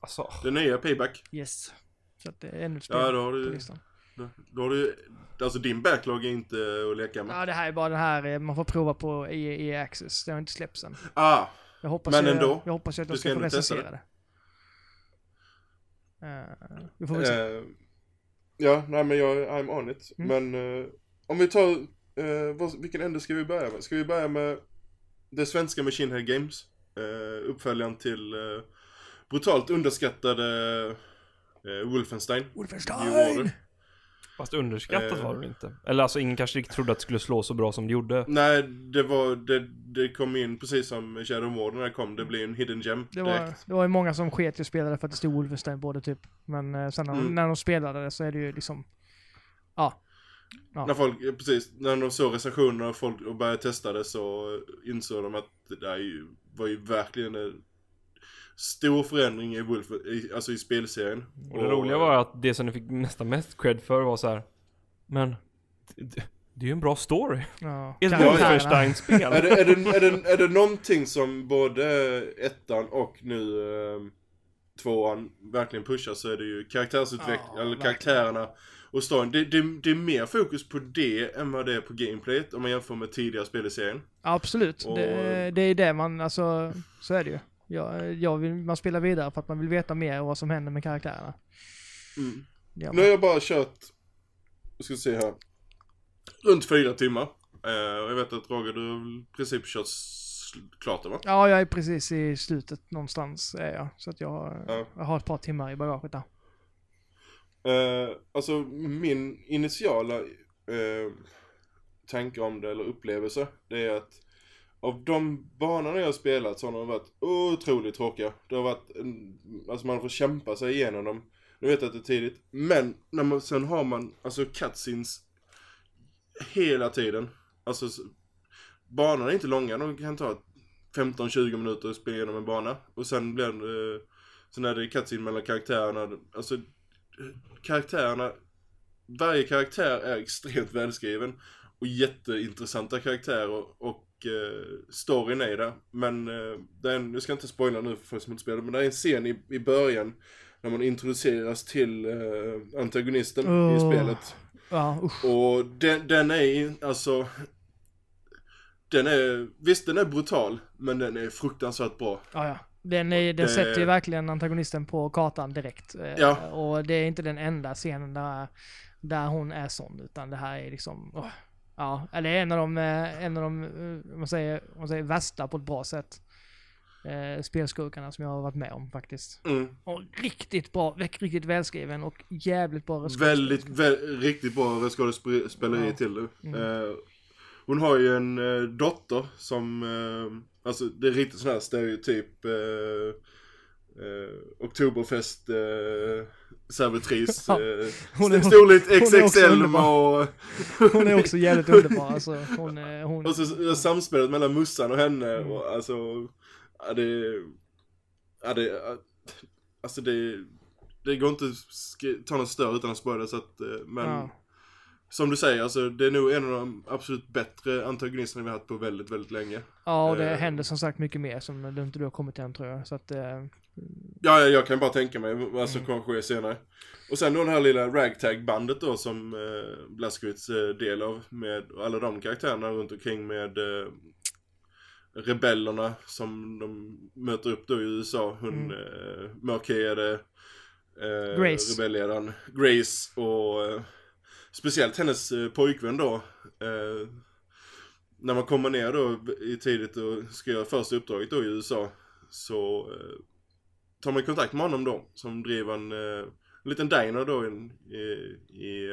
Alltså, det nya Payback. Yes. Så att det är ännu ett spel Ja, då har på du, listan. då, då har du, alltså din backlog är inte att leka med. Ja, det här är bara den här eh, man får prova på i EA Access. Det har inte släppts än. Ah, Jag hoppas, Men jag, ändå. jag hoppas att jag ska ska få recensera det. Eh, vi får väl se. eh, ja, nej men jag, I'm on it. Mm. Men eh, om vi tar, eh, vad, vilken ände ska vi börja med? Ska vi börja med det svenska Machine Head Games? Eh, uppföljaren till eh, brutalt underskattade eh, Wolfenstein. Wolfenstein! Fast underskattat Eh. var det inte. Eller alltså ingen kanske riktigt trodde att det skulle slå så bra som det gjorde. Nej, det var, det, det kom in precis som Shadow Warden när det kom. Det blev en hidden gem Det var, direkt. det var ju många som sket i att spela det för att det stod Wolfenstein på det typ. Men eh, sen när, de, Mm. när de spelade det så är det ju liksom... Ja. Ja. När folk, ja, precis, när de såg recensionerna och folk och började testa det så insåg de att det där är ju, var ju verkligen en stor förändring i Wolf, i, alltså i spelserien. Och det roliga var att det som ni fick nästan mest cred för var så här. Men, det, är ju en bra story. ja. Ett. Wolfenstein-spel. är, det, är, det, är, det, är det någonting som både ettan och nu eh, tvåan verkligen pushar så är det ju karaktärsutveckling, Ja, eller verkligen. karaktärerna och storyn. Det, det, det är mer fokus på det än vad det är på gameplayet om man jämför med tidigare spel i serien. Absolut. Och- Det, det är det man, alltså, så är det ju. Ja, jag vill, man spelar vidare för att man vill veta mer om vad som händer med karaktärerna. Mm. Ja, Nu har jag bara kört, jag ska se här, runt fyra timmar. Och jag vet att Roger, du har i princip kört klart det va? ja, jag är precis i slutet någonstans är jag. Så att jag, har- Ja. jag har ett par timmar i bagaget där. Eh, alltså min initiala eh, tanke om det, eller upplevelse, det är att av de banorna jag har spelat så har de varit otroligt tråkiga. Det har varit, alltså man får kämpa sig igenom dem. Nu vet jag att det är tidigt, men när man, sen har man alltså cutscenes hela tiden. Alltså banorna är inte långa, de kan ta 15-20 minuter att spela igenom en bana. Och sen blir det, eh, sen är det cutscene mellan karaktärerna. Alltså karaktärerna, varje karaktär är extremt välskriven och jätteintressanta karaktärer och eh, storyn är där. Men eh, det är en, jag ska inte spoila nu för folk som inte spelar, men det är en scen i, i början när man introduceras till eh, antagonisten i Åh. spelet. Ja, usch. Och den, den är alltså den är, visst den är brutal, men den är fruktansvärt bra. Ja, ja. Den, är, den Det- sätter ju verkligen antagonisten på kartan direkt. Eh, Ja. Och det är inte den enda scenen där, där hon är sån, utan det här är liksom... åh. ja, är en av de, eh, en av de eh, man säger, man säger värsta på ett bra sätt. Eh, spelskurkarna som jag har varit med om faktiskt. Mm. Och riktigt bra, riktigt välskriven och jävligt bra. Väldigt, vä- riktigt bra skådespeleri Ja. till det. Mm. Eh, hon har ju en eh, dotter som, eh, alltså det är riktigt sån här stereotyp, eh, eh, Oktoberfest eh, servitris. Ja, eh, hon är- storlek XXL och, Hon är också jävligt underbar alltså. Hon, hon, och så samspelet mellan mussan och henne Mm. och alltså, ja det, ja det, alltså det, det går inte att ta något större utan att spoila så att, eh, men Ja. Som du säger, alltså det är nog en av de absolut bättre antagonisterna vi har haft på väldigt, väldigt länge. ja, och det eh, händer som sagt mycket mer som du inte du har kommit än tror jag. Så att, eh, Ja, ja, jag kan bara tänka mig vad som Mm. kommer ske senare. Och sen då det här lilla ragtag-bandet då som eh, Blaskowitz är del av med alla de karaktärerna runt omkring med eh, rebellerna som de möter upp då i USA. Hon Mm. eh, mörkhyade eh, Grace. rebellledaren Grace och eh, speciellt hennes eh, pojkvän då. Eh, när man kommer ner då i tidigt och ska göra första uppdraget då i USA så eh, tar man kontakt med honom då som driver en, eh, en liten diner då in, i, i,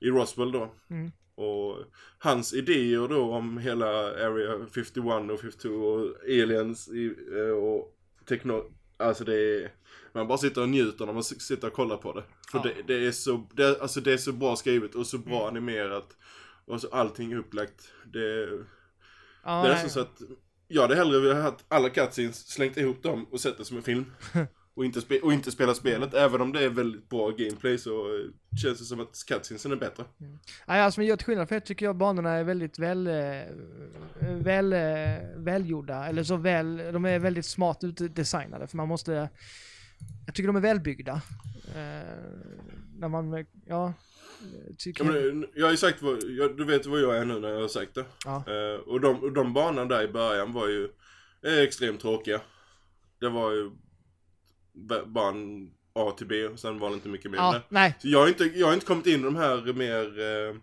i Roswell då. Mm. Och hans idéer då om hela Area 51 och 52 och aliens i, och tekno... Alltså det är... Man bara sitter och njuter när man sitter och kollar på det. För Ja. det, det är så, det, alltså det är så bra skrivet och så bra Mm. animerat. Och så allting upplagt. Det, ja, det är nästan så att jag hade hellre velat ha alla cutscenes, slängt ihop dem och sett det som en film. och, inte spe, och inte spela spelet. Även om det är väldigt bra gameplay så eh, känns det som att cutscenesen är bättre. Nej, alltså men jag till skillnad för jag tycker jag banorna är väldigt väl, eh, väl, eh, välgjorda. Eller så väl, de är väldigt smart utdesignade för man måste, jag tycker de är välbyggda. Eh, när man, ja, tycker Ja, men, jag har ju sagt vad, jag, du vet vad jag är nu när jag har sagt det. Ja. Eh, och, de, och de banorna där i början var ju extremt tråkiga. Det var ju bara en A till B och sen var det inte mycket mer Ja, det. nej. Så jag har inte, jag har inte kommit in i de här mer, eh,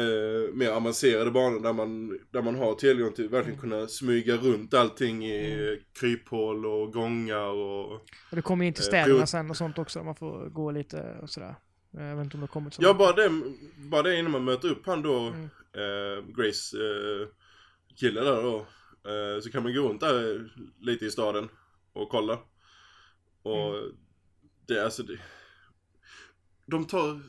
eh, mer avancerade banor där man, där man har tillgång till verkligen kunna smyga runt allting i Mm. kryphål och gångar och... Och det kommer in till Eh, städerna prov- sen och sånt också. Man får gå lite och sådär. Eh, Jag vet inte om det har kommit så Ja, bara det, bara det innan man möter upp han då, Mm. eh, Grace eh, kille där då. Eh, så kan man gå runt där lite i staden och kolla. Och Mm. det alltså det. De tar,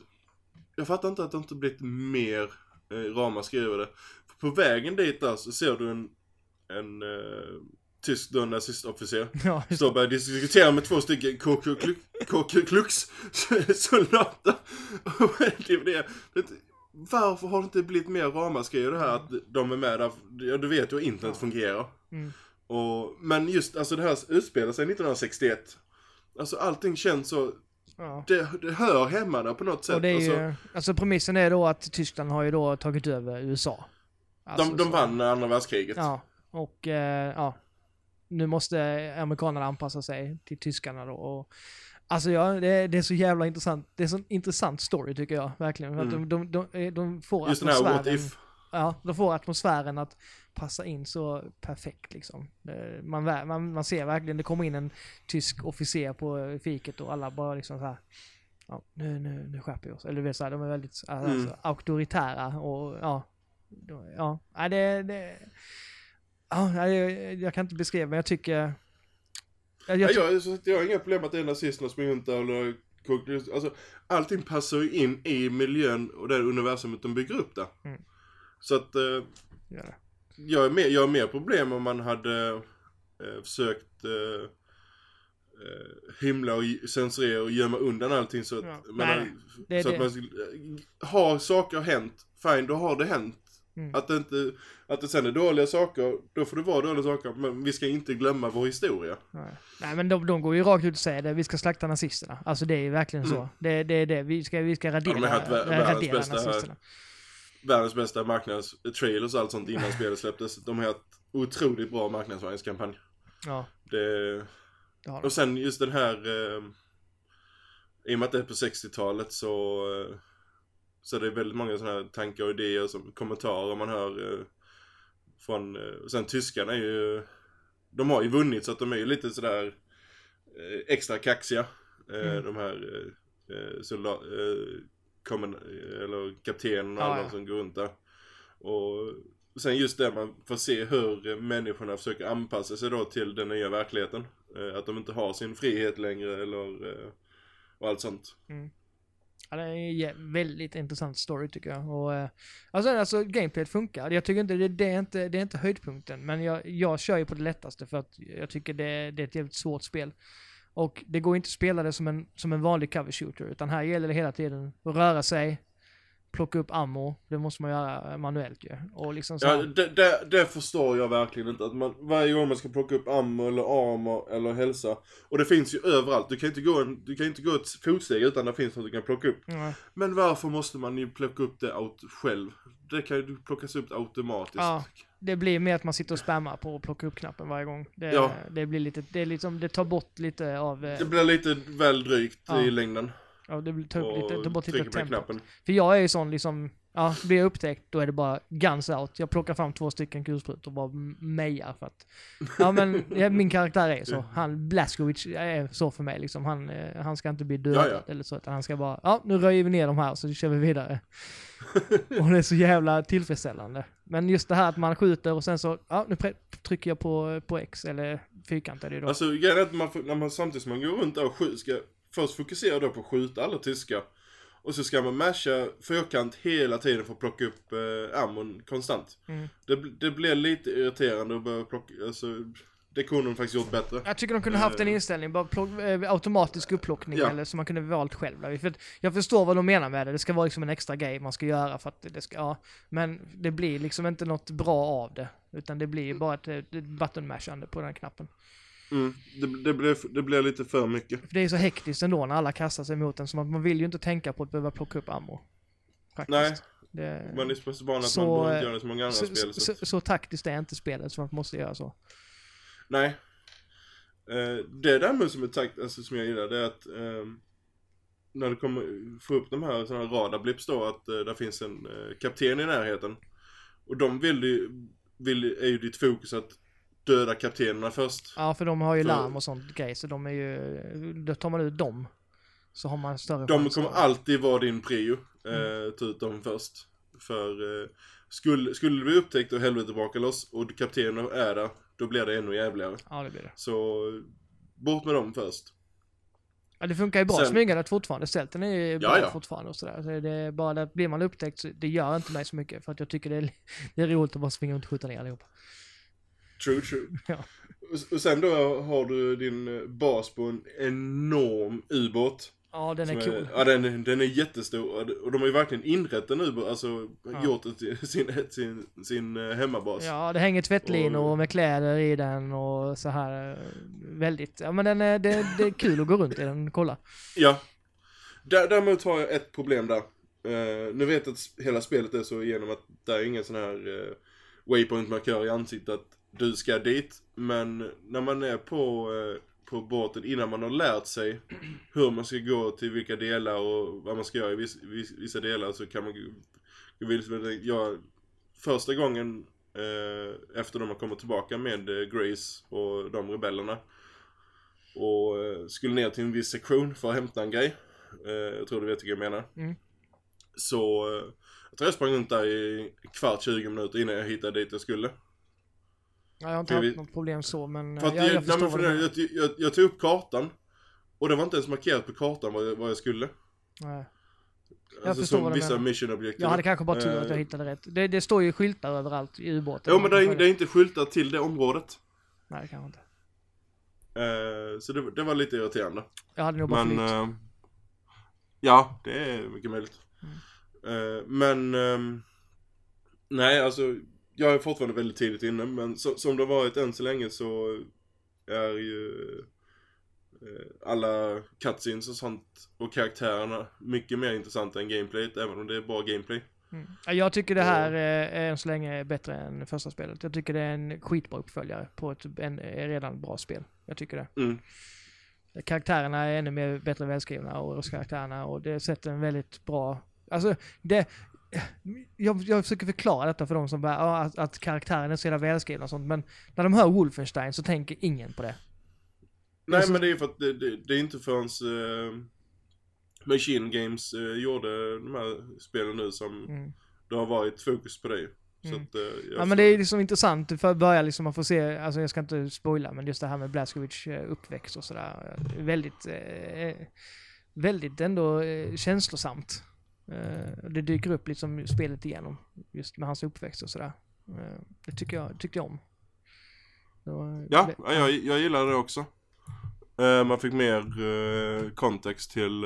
jag fattar inte att det inte blivit mer eh, ramaskri över det. För på vägen dit där så ser du en, en eh, tysk nazistofficer. Ja, Står och börjar diskutera med två stycken KK Klux soldater. det, det, varför har det inte blivit mer ramaskri det här att de är med där? Ja, du vet ju hur internet fungerar. Mm. Och, men just alltså det här utspelar sig 1961. Alltså allting känns så, ja. det, det hör hemma där på något sätt. Och det är alltså, ju, alltså premissen är då att Tyskland har ju då tagit över USA. Alltså, de, de så- vann andra världskriget. Ja, och eh, ja. Nu måste amerikanerna anpassa sig till tyskarna då. Och, alltså ja, det, det är så jävla intressant. Det är så intressant story tycker jag, verkligen. För Att Mm. de, de, de, de får Just här what atmosfären. if. Ja, de får atmosfären att passa in så perfekt liksom. Eh, Man, man, man ser verkligen, det kommer in en tysk officer på fiket och alla bara liksom så här. Ja, nu, nu, nu skärper vi oss. Eller vet så här, de är väldigt alltså, Mm. auktoritära och ja. Ja, ja det, det Ja, jag, jag kan inte beskriva men jag tycker... Jag, jag, Ja, jag, jag har inga problem med att det är nazisterna som där eller alltså, allting passar ju in i miljön och det universumet de bygger upp där. Mm. Så att eh, ja. Jag, är mer, jag har mer problem om man hade eh, försökt eh, eh, himla och censurera och gömma undan allting så att, Ja. man, Nej, det så det. att man skulle- har saker hänt, fine då har det hänt. Mm. Att det inte, att det sen är dåliga saker, då får det vara dåliga saker, men vi ska inte glömma vår historia. Nej. Nej men de, de går ju rakt ut och säger det, vi ska slakta nazisterna. Alltså det är ju verkligen så. Mm. Det, det är det, vi ska, vi ska radera, Ja, de har haft världens bästa- nazisterna. Världens bästa marknads-trailers och allt sånt innan spelet släpptes. De har haft otroligt bra marknadsföringskampanj. Ja, Det... det har de. Och sen just den här... Eh, I och med att det är på 60-talet så... Eh, så det är väldigt många sådana här tankar och idéer som kommentarer man hör eh, från... Eh, sen tyskarna är ju... De har ju vunnit så att de är ju lite sådär eh, extra kaxiga. Eh, Mm. De här eh, eh, soldat, eh, kommen, eller kaptenen och Ja, alla ja. som går runt där. Och sen just det man får se hur människorna försöker anpassa sig då till den nya verkligheten. Eh, att de inte har sin frihet längre eller eh, och allt sånt. Ja, det är en väldigt intressant story tycker jag. Och, eh, alltså, alltså gameplayet funkar. Jag tycker inte det, det, är inte det är inte höjdpunkten. Men jag, jag kör ju på det lättaste för att jag tycker det, det är ett jävligt svårt spel. Och det går inte att spela det som en, som en vanlig cover shooter. Utan här gäller det hela tiden att röra sig, plocka upp ammo. Det måste man göra manuellt ju. Och liksom så Ja, här, det, det, det förstår jag verkligen inte. Att man, varje gång man ska plocka upp ammo eller armor eller hälsa. Och det finns ju överallt. Du kan inte gå, en, du kan inte gå ett fotsteg utan det finns något du kan plocka upp. ja, Men varför måste man ju plocka upp det out själv? Det kan ju plockas upp automatiskt. Ja. Det blir mer att man sitter och spammar på att plocka upp knappen varje gång. Det, Ja. det blir lite, det är liksom, det tar bort lite av, eh, Det blir lite väl drygt Ja. i längden. ja, det tar, upp lite, tar Och bort lite trycker på den tempo. knappen. För jag är ju sån liksom, ja, blir jag upptäckt då är det bara guns out. Jag plockar fram två stycken kulsprutor och bara mejar för att, ja men ja, min karaktär är så. Han, Blaskovic är så för mig liksom. Han, eh, han ska inte bli dödad Ja, ja. eller så, utan han ska bara, ja nu röjer vi ner de här så kör vi vidare. och det är så jävla tillfredsställande. Men just det här att man skjuter och sen så, ja nu trycker jag på, på X eller fyrkant är det ju då. Alltså grejen är att man, när man samtidigt som man går runt där och skjuter, ska först fokusera då på att skjuta alla tyskar. Och så ska man masha fyrkant hela tiden för att plocka upp eh, ammon konstant. Mm. Det, det blir lite irriterande att börja plocka, alltså det kunde de faktiskt gjort bättre. Jag tycker de kunde haft en inställning, bara plock, eh, automatisk upplockning Ja. eller så man kunde valt själv. Där. För jag förstår vad de menar med det, det ska vara liksom en extra grej man ska göra för att det ska, ja. Men det blir liksom inte något bra av det. Utan det blir bara ett, ett button på den här knappen. Mm, det, det, blev, det blev lite för mycket. För det är så hektiskt ändå när alla kastar sig mot en, att man vill ju inte tänka på att behöva plocka upp ammo. Faktiskt. Nej. Det, Man är så pass van att Så, man behöver inte eh, göra det som många andra så, spel. så, Så. så, så taktiskt är inte spelet så man måste göra så. Nej. Eh, det däremot som är takt, alltså som jag gillar, det är att ehm, när du kommer få upp de här, här radarblips då, att uh, där finns en eh, kapten i närheten. Och de vill ju, vill, är ju ditt fokus att döda kaptenerna först. Ja, för de har ju För- larm och sånt grej, så de är ju, då tar man ut dem. Så har man större De kommer att- alltid vara din prio, eh, ta ut dem först. För eh, skulle, skulle det bli upptäckt och helvete brakar loss och kaptenen är där, då blir det ännu jävligare. Ja, det blir det. Så bort med dem först. Ja, det funkar ju bra Sen- smygandet fortfarande. Stälten är ju Ja, bra ja. fortfarande och sådär. Så det är bara det, blir man upptäckt så det gör inte mig så mycket. För att jag tycker det är, det är roligt att bara springa runt och skjuta ner allihopa. True, true. Ja. Och, sen då har du din eh, bas på en enorm ubåt. Ja, den är cool. Ja, den, är- den är jättestor. Och de- har ju verkligen inrett en ubåt, alltså Ja. gjort till sin, sin, sin eh, hemmabas. Ja, det hänger tvättlinor Och- med kläder i den och så här. eh, Väldigt, ja men den är, det, det är kul att gå runt i den, kolla. Ja. Där, däremot har jag ett problem där. Eh, nu vet jag att hela spelet är så igenom att det är ingen sån här uh, waypoint-markör i ansiktet du ska dit. Men när man är på, eh, på båten innan man har lärt sig hur man ska gå till vilka delar och vad man ska göra i vissa, vissa delar så kan man gå- vidare. Jag, första gången eh, efter de har kommit tillbaka med eh, Grace och de rebellerna och eh, skulle ner till en viss sektion för att hämta en grej. Jag tror du vet vilka jag menar. Mm. Så jag tror jag sprang runt där i kvart, 20 minuter innan jag hittade dit jag skulle. Ja, jag har inte haft vi- något problem så men För eh, att jag, jag, jag nej, förstår det, menar. jag, jag, jag tog upp kartan. Och det var inte ens markerat på kartan vad jag, vad jag skulle. Nej. Alltså förstår som vad vissa mission objektiv. Jag hade kanske bara tur att jag Eh, hittade rätt. Det, det står ju skyltar överallt i ubåten. Jo men det är, det är inte skyltat till det området. Nej, kanske inte. Eh, så det, det var lite irriterande. Jag hade nog bara Men... eh, ja, det är mycket möjligt. Mm. Eh, men... ehm, nej, alltså. Jag är fortfarande väldigt tidigt inne, men så, som det har varit än så länge så är ju eh, alla cutscenes och sånt och karaktärerna mycket mer intressanta än gameplayet, även om det är bra gameplay. Mm. Ja, Jag tycker det här eh, är än så länge bättre än första spelet. Jag tycker det är en skitbra uppföljare på ett en, eh, redan bra spel. Jag tycker det. Mm. Karaktärerna är ännu mer bättre välskrivna och karaktärerna och det sätter en väldigt bra... Alltså, det... Jag, jag försöker förklara detta för de som bara, ja, att, att karaktären är så jävla välskrivna och sånt, men när de hör Wolfenstein så tänker ingen på det. Nej så- men det är för att det, det, det är inte förrän uh, Machine Games eh, gjorde de här spelen nu som Mm. det har varit fokus på det. Så Mm. att, jag Ja men det är liksom intressant för att börja liksom man får se, alltså jag ska inte spoila men just det här med Blaskovic uppväxt och sådär. Väldigt, eh, väldigt ändå eh, känslosamt. Eh, det dyker upp liksom spelet igenom just med hans uppväxt och sådär. Eh, det tycker jag, tyckte jag om. Var- Ja, det- jag, jag gillar det också. Eh, man fick mer kontext till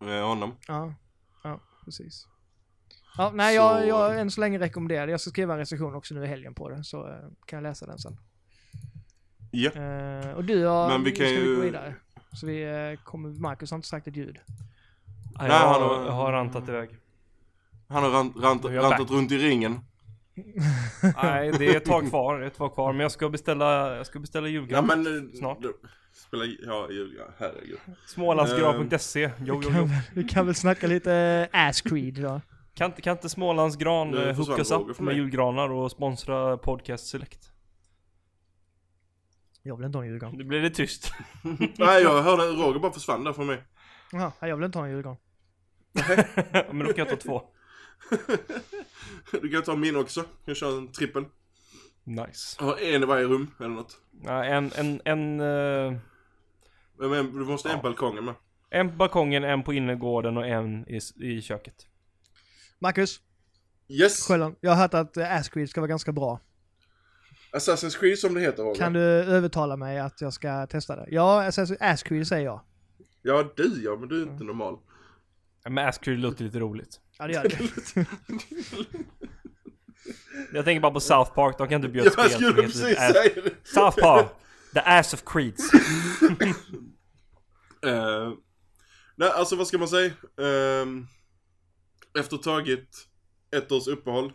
honom. Ja, ja precis. Ja, nej, jag, jag än så länge rekommenderar det. Jag ska skriva en recension också nu i helgen på det, så kan jag läsa den sen. Ja. Och du, har, Men vi kan ska vi gå ju- vidare. Så vi kommer, Marcus har inte sagt ett ljud. Nej, Nej, jag, han har, jag har rantat iväg. Han har rant, rant, rantat back. runt i ringen. Nej, det är ett tag kvar, ett tag kvar. Men jag ska beställa, jag ska beställa Ja julgrav. men... eh, Snart. då- Spela, ja, ja, herregud. Smålandsgrav.se. Jo, Vi jo, kan, jo. väl, vi kan väl snacka lite eh, ass creed då. Kan, inte- kan inte Smålandsgran eh, hookas upp med julgranar och sponsra Podcast Select? Jag vill inte ha en julgran. Nu blir det tyst. Nej, jag hörde Roger bara försvann där från mig. Jaha, nej, jag vill inte ha en julgran. Men då kan jag ta två. Du kan ta min också. Jag kör en trippel. Nice. Jag har en i varje rum eller något. Ja, en, en, en, eh, Men du måste ha en Ja. balkongen med. en på balkongen, en på innergården och en i, i köket. Marcus, Yes! Själland, jag har hört att eh, ass creed ska vara ganska bra. Assassin's Creed som det heter Roger. Kan du övertala mig att jag ska testa det? Ja, alltså, ass creed säger jag. Ja, du ja, men du är inte normal. Men Askew låter lite roligt. Ja, det gör det. Jag tänker bara på South Park, de kan inte bjuda Jag spel som heter precis Ass- säga det. South Park! The Ass of Creeds. Eh, nej, alltså vad ska man säga? Uh, efter tagit ett års uppehåll.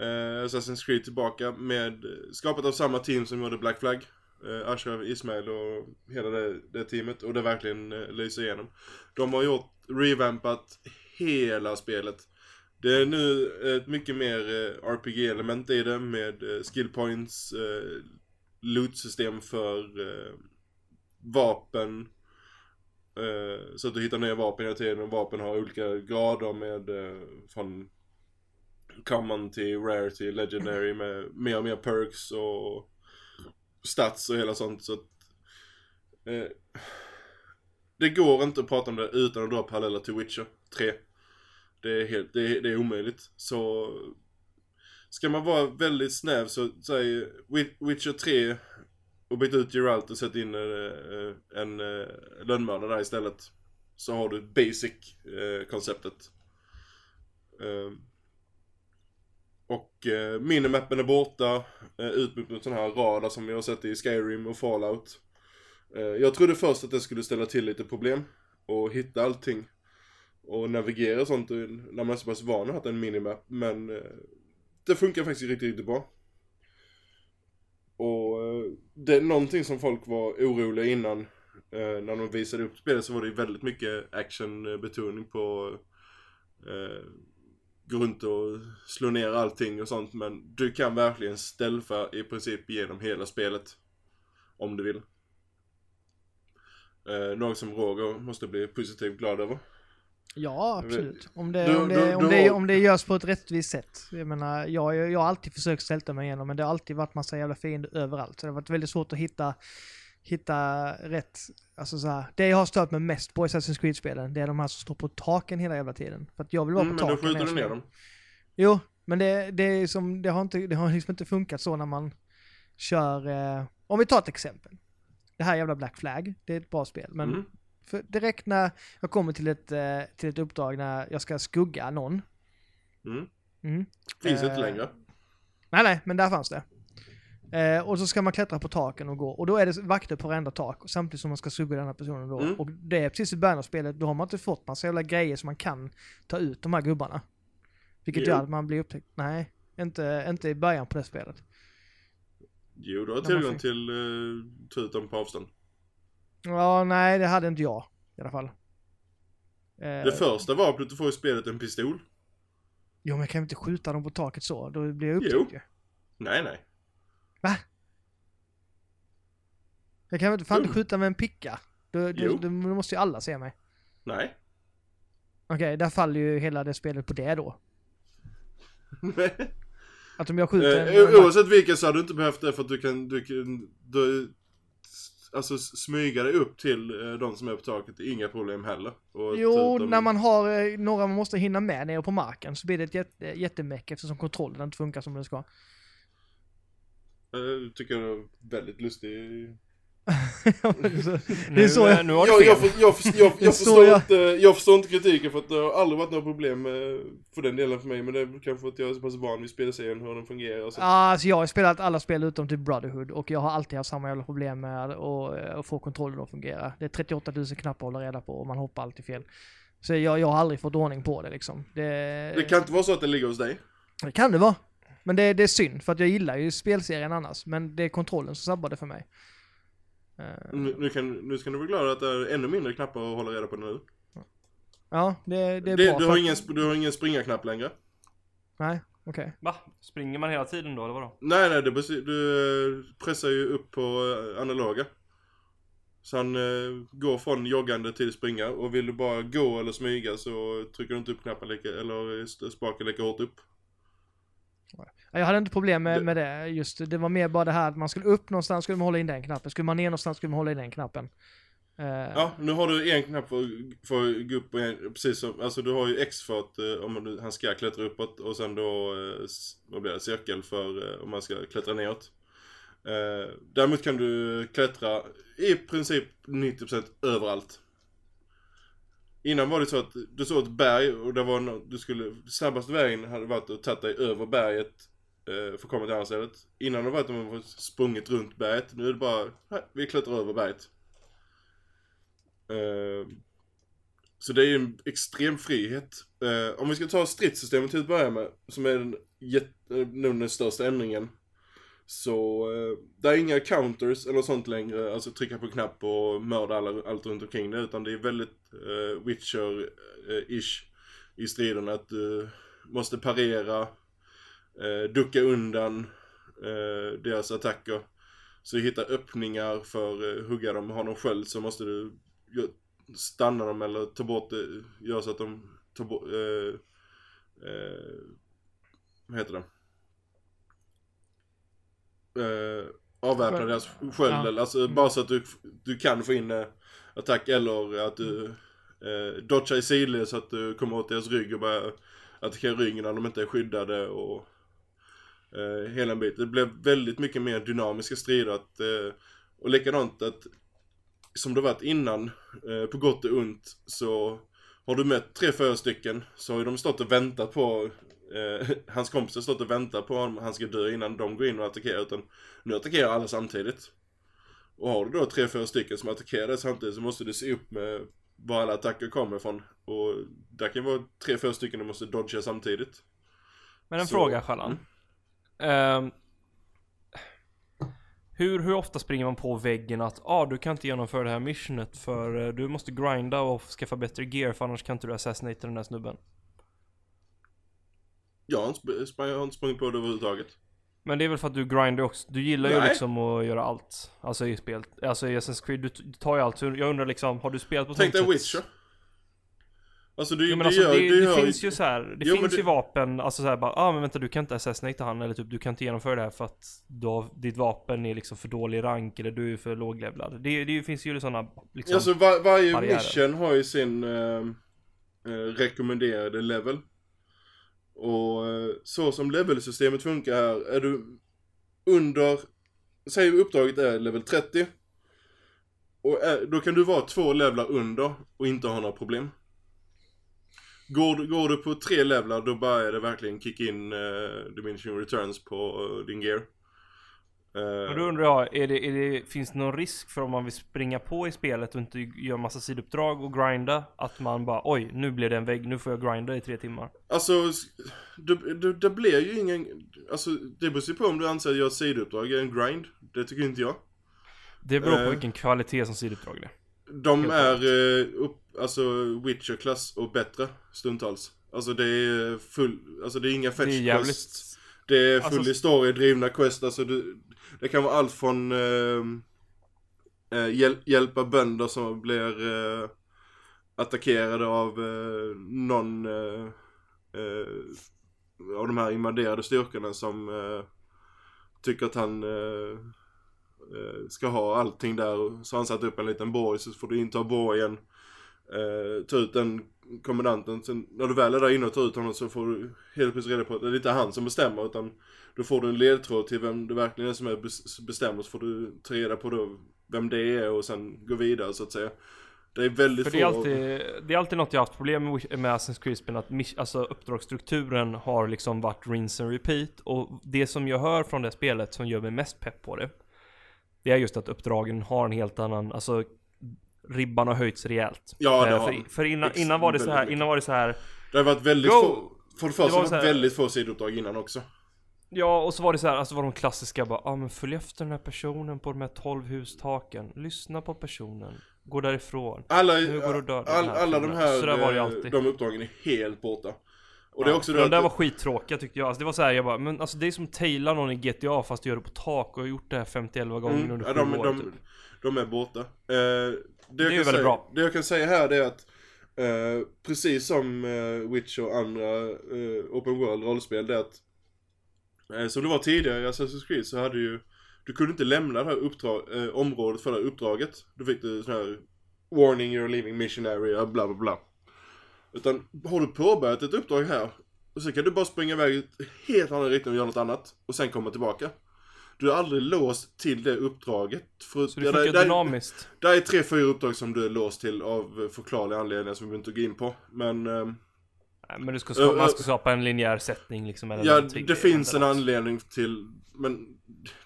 Uh, Assassin's Creed tillbaka med skapat av samma team som gjorde Black Flag. Uh, Ashraf Ismail och hela det, det teamet. Och det verkligen uh, lyser igenom. De har gjort, revampat hela spelet. Det är nu ett mycket mer eh, RPG-element i det med skillpoints, skill points, eh, loot-system för vapen. Så att du hittar nya vapen hela tiden och vapen har olika grader med från common till rare till legendary med mer och mer perks och stats och hela sånt så att eh, det går inte att prata om det utan att dra paralleller till Witcher 3 Det är helt, det är, det är omöjligt så Ska man vara väldigt snäv så säg Witcher 3 och byta ut Geralt och sätta in eh, en, en lönnmördare där istället. Så har du basic-konceptet. Eh, ehm, och uh, minimappen är borta. Uh, utbyggd mot sån här radar som vi har sett i Skyrim och Fallout. Eh, jag trodde först att det skulle ställa till lite problem. Och hitta allting. Och navigera och sånt när man är så pass van att ha en minimap. Men eh, det funkar faktiskt riktigt, riktigt bra. Och eh, det är någonting som folk var oroliga innan. När de visade upp spelet så var det ju väldigt mycket actionbetoning på eh, gå runt och slå ner allting och sånt. Men du kan verkligen stealtha i princip genom hela spelet. Om du vill. Eh, något som Roger måste bli positivt glad över. Ja, absolut. Om det, Du- om, det, du- om, du det, om det görs på ett rättvist sätt. Jag menar, jag, jag, har alltid försökt sälta mig igenom, men det har alltid varit massa jävla fiender överallt. Så det har varit väldigt svårt att hitta, hitta rätt, alltså så här. Det jag har stört mig mest på i Assassin's Creed-spelen, det är de här som står på taken hela jävla tiden. För att jag vill vara Mm, på men då taken. skjuter än du så ner dem. Jo, men det, det är som, det har inte, det har liksom inte funkat så när man kör, eh, om vi tar ett exempel. Det här jävla Black Flag, det är ett bra spel, men Mm. direkt när jag kommer till ett, eh, till ett uppdrag när jag ska skugga någon. Mm. Mm. Finns Eh, inte längre. Nej, nej, men där fanns det. Eh, och så ska man klättra på taken och gå. Och då är det vakter på varenda tak, och samtidigt som man ska skugga den här personen då. Mm. Och det är precis i början av spelet, då har man inte fått massa jävla grejer som man kan ta ut de här gubbarna. Vilket Jo. gör att man blir upptäckt. Nej, inte, inte i början på det spelet. Jo, du har tillgång fick- till uh, ta ut dem på avstånd. Ja, nej, det hade inte jag i alla fall. Eh, Det första vapnet du får i spelet är en pistol. Jo, men jag kan inte skjuta dem på taket så. Då blir jag upptäckt ju. Nej, nej. Jag kan väl inte fan inte skjuta med en picka. Då, då, då, måste ju alla se mig. Nej. Okej, där faller ju hela det spelet på det då. Att om jag skjuter Eh, en... oavsett vilken så hade du inte behövt det för att du kan, du kan, du, alltså smyga dig upp till eh, de som är på taket, det är inga problem heller. Och Jo, dem- när man har eh, några man måste hinna med nere på marken så blir det ett jätte, jättemäck eftersom kontrollen inte funkar som den ska. Eh, tycker jag är väldigt lustig. Det Nu, är så jag... nu har du Jag, fel. jag, för- jag, för- jag, jag, förstår jag- Inte, jag förstår inte kritiken för att det har aldrig varit några problem eh, för den delen för mig. Men det är kanske för att jag är så pass van vid spelserien, hur den fungerar. Så. Ja, alltså jag har spelat alla spel utom typ Brotherhood och jag har alltid haft samma jävla problem med att, eh, att få kontrollen att fungera. Det är 38 000 knappar att hålla reda på och man hoppar alltid fel. Så jag, jag har aldrig fått ordning på det liksom. Det, Det kan inte vara så att det ligger hos dig. det kan det vara. Men det, det är synd för att jag gillar ju spelserien annars. Men det är kontrollen som sabbar det för mig. Eh, Nu, nu, kan, nu ska du vara glad att det är ännu mindre knappar att hålla reda på nu. Ja, det, det är Det, bra. du, har ingen, du har ingen springarknapp längre. Nej, okej. Va? Springer man hela tiden då eller vadå? Nej, nej, det, du eh, pressar ju upp på eh, analoga. Så han eh, går från joggande till springa och vill du bara gå eller smyga så trycker du inte upp knappen lika, eller spaken lika hårt upp. Ja, Jag hade inte problem med, Det- med det. Just det var mer bara det här att man skulle upp någonstans skulle man hålla in den knappen. Skulle man ner någonstans skulle man hålla in den knappen. Eh, Ja, nu har du en knapp för, för att gå upp och en, precis som, alltså du har ju X för att eh, om du, han ska klättra uppåt och sen då, s- vad blir det, cirkel för om man ska klättra neråt. Däremot kan du klättra i princip 90% överallt. Innan var det så att du såg ett berg och det var no, du skulle, snabbaste vägen hade varit att ta dig över berget eh, för att komma till andra stället. Innan det var att man var sprungit runt berget. Nu är det bara, nej, vi klättrar över berget. Eh, så det är ju en extrem frihet. Eh, om vi ska ta stridssystemet till att börja med, som är den, eh, nog den största ändringen. Så eh, det är inga counters eller sånt längre, alltså trycka på knapp och mörda alla, allt runt omkring det. Utan det är väldigt eh, Witcher-ish eh, i striden att du måste parera, eh, ducka undan eh, deras attacker. Så hitta öppningar för eh, hugga dem. Har de sköld så måste du stanna dem eller ta bort det. Gör så att de tar bort... Eh, eh, vad heter det? Eh, avväpna deras sköld. Ja. Alltså Mm. bara så att du, du kan få in eh, attack eller att du eh, dodgar i sidled så att du kommer åt deras rygg och börjar attackera ryggen när de inte är skyddade och eh, hela en bit. Det blev väldigt mycket mer dynamiska strider att, eh, och likadant att som det varit innan, eh, på gott och ont, så har du mött tre, fyra stycken så har ju de stått och väntat på eh, hans kompisar stått och väntat på honom, han ska dö innan de går in och attackerar utan nu attackerar alla samtidigt. Och har du då tre, fyra stycken som attackerar dig samtidigt så måste du se upp med var alla attacker kommer ifrån. Och där kan vara tre, fyra stycken du måste dodga samtidigt. Men en Så- fråga Sjallan. Ehm, hur, hur ofta springer man på väggen att ah, du kan inte genomföra det här missionet för eh, du måste grinda och skaffa bättre gear för annars kan inte du assassinata den där snubben. Jag har inte, sp- jag har inte sprungit på det överhuvudtaget. Men det är väl för att du grindar också. Du gillar ju Nej. liksom att göra allt. Alltså i spel. Alltså i Assassin's Creed, du, du tar ju allt. Jag undrar liksom, har du spelat på Tänk dig? Witcher. Alltså du, Jo, men du alltså, gör, det, du det gör, finns ju så här, det Jo, finns ju vapen, alltså så här bara, ah men vänta du kan inte assassinata han eller typ du kan inte genomföra det här för att du har, ditt vapen är liksom för dålig rank eller du är för låglevlad. Det, det finns ju sådana liksom, Alltså var, varje barriärer. mission har ju sin eh, eh, rekommenderade level. Och eh, så som levelsystemet funkar här, är du under, säg uppdraget är level 30. Och är, då kan du vara två levlar under och inte ha några problem. Går, du- går du på tre levlar då börjar det verkligen kicka in uh, diminishing returns på uh, din gear. Eh, Och då undrar jag, är det, är det, finns det någon risk för om man vill springa på i spelet och inte göra massa sidouppdrag och grinda? Att man bara oj, nu blir det en vägg, nu får jag grinda i tre timmar. Alltså, det, det, det blir ju ingen... Alltså, det beror ju på om du anser att ett sidouppdrag är en grind. Det tycker inte jag. Det beror på Eh. vilken kvalitet som sidouppdrag är. De Helt är eh, upp, alltså Witcher-klass och bättre stundtals. Alltså det är full, alltså det är inga fetch Det är full Alltså- story-drivna quest, alltså du, det kan vara allt från ehm, eh, hjäl, hjälpa bönder som blir eh, attackerade av eh, någon, eh, eh, av de här invaderade styrkorna som eh, tycker att han eh, eh ska ha allting där. Så han satt upp en liten borg så får du inta borgen. Eh, ta ut den kommandanten. Sen när du väl är där inne och tar ut honom så får du helt plötsligt reda på att det är inte han som bestämmer utan då får du en ledtråd till vem det verkligen är som är bes- bestämmer så får du ta reda på då vem det är och sen gå vidare så att säga. Det är väldigt För det är alltid, det är alltid något jag haft problem med, med Assassin's Creed-spelen, att alltså uppdragsstrukturen har liksom varit rinse and repeat. Och det som jag hör från det spelet som gör mig mest pepp på det, det är just att uppdragen har en helt annan, alltså ribban har höjts rejält. Ja, det Eh, har för, för innan, innan var det så här, innan var det så här Det har varit väldigt Go! få, för det första Det var så här- väldigt få sidouppdrag innan också. Ja, och så var det så här, alltså var de klassiska bara, ja ah, men följ efter den här personen på de här 12 hustaken, lyssna på personen, gå därifrån. Alla, Nu går att döda all, alla de här, Så där var det eh, alltid. de uppdragen är helt borta. Och det är Ja, också för det de där att- var skittråkiga tyckte jag. Alltså det var så här, jag bara, men alltså det är som taila någon i GTA fast du gör det på tak och har gjort det här 50-11 gånger Mm, under ja, sju de, år de, typ. De är borta. Eh, det, jag är väldigt säga, bra. Det jag kan säga här det är att eh, precis som eh, Witch och andra Open World rollspel det är att som det var tidigare i Assassin's Creed så hade ju du kunde inte lämna det här uppdrag, området för det här uppdraget. Då fick du sån här Warning you're leaving mission area, bla bla bla. Utan har du påbörjat ett uppdrag här och så kan du bara springa iväg i ett helt annan riktning och göra något annat och sen komma tillbaka. Du är aldrig låst till det uppdraget. För, Så det ja, funkar där- dynamiskt. det är tre, fyra uppdrag som du är låst till av förklarliga anledningar som vi inte går in på. Men Nej, men du ska skapa, Ö, ö- man ska skapa en linjär sättning liksom. mellan ja, det finns en eller något. anledning till, men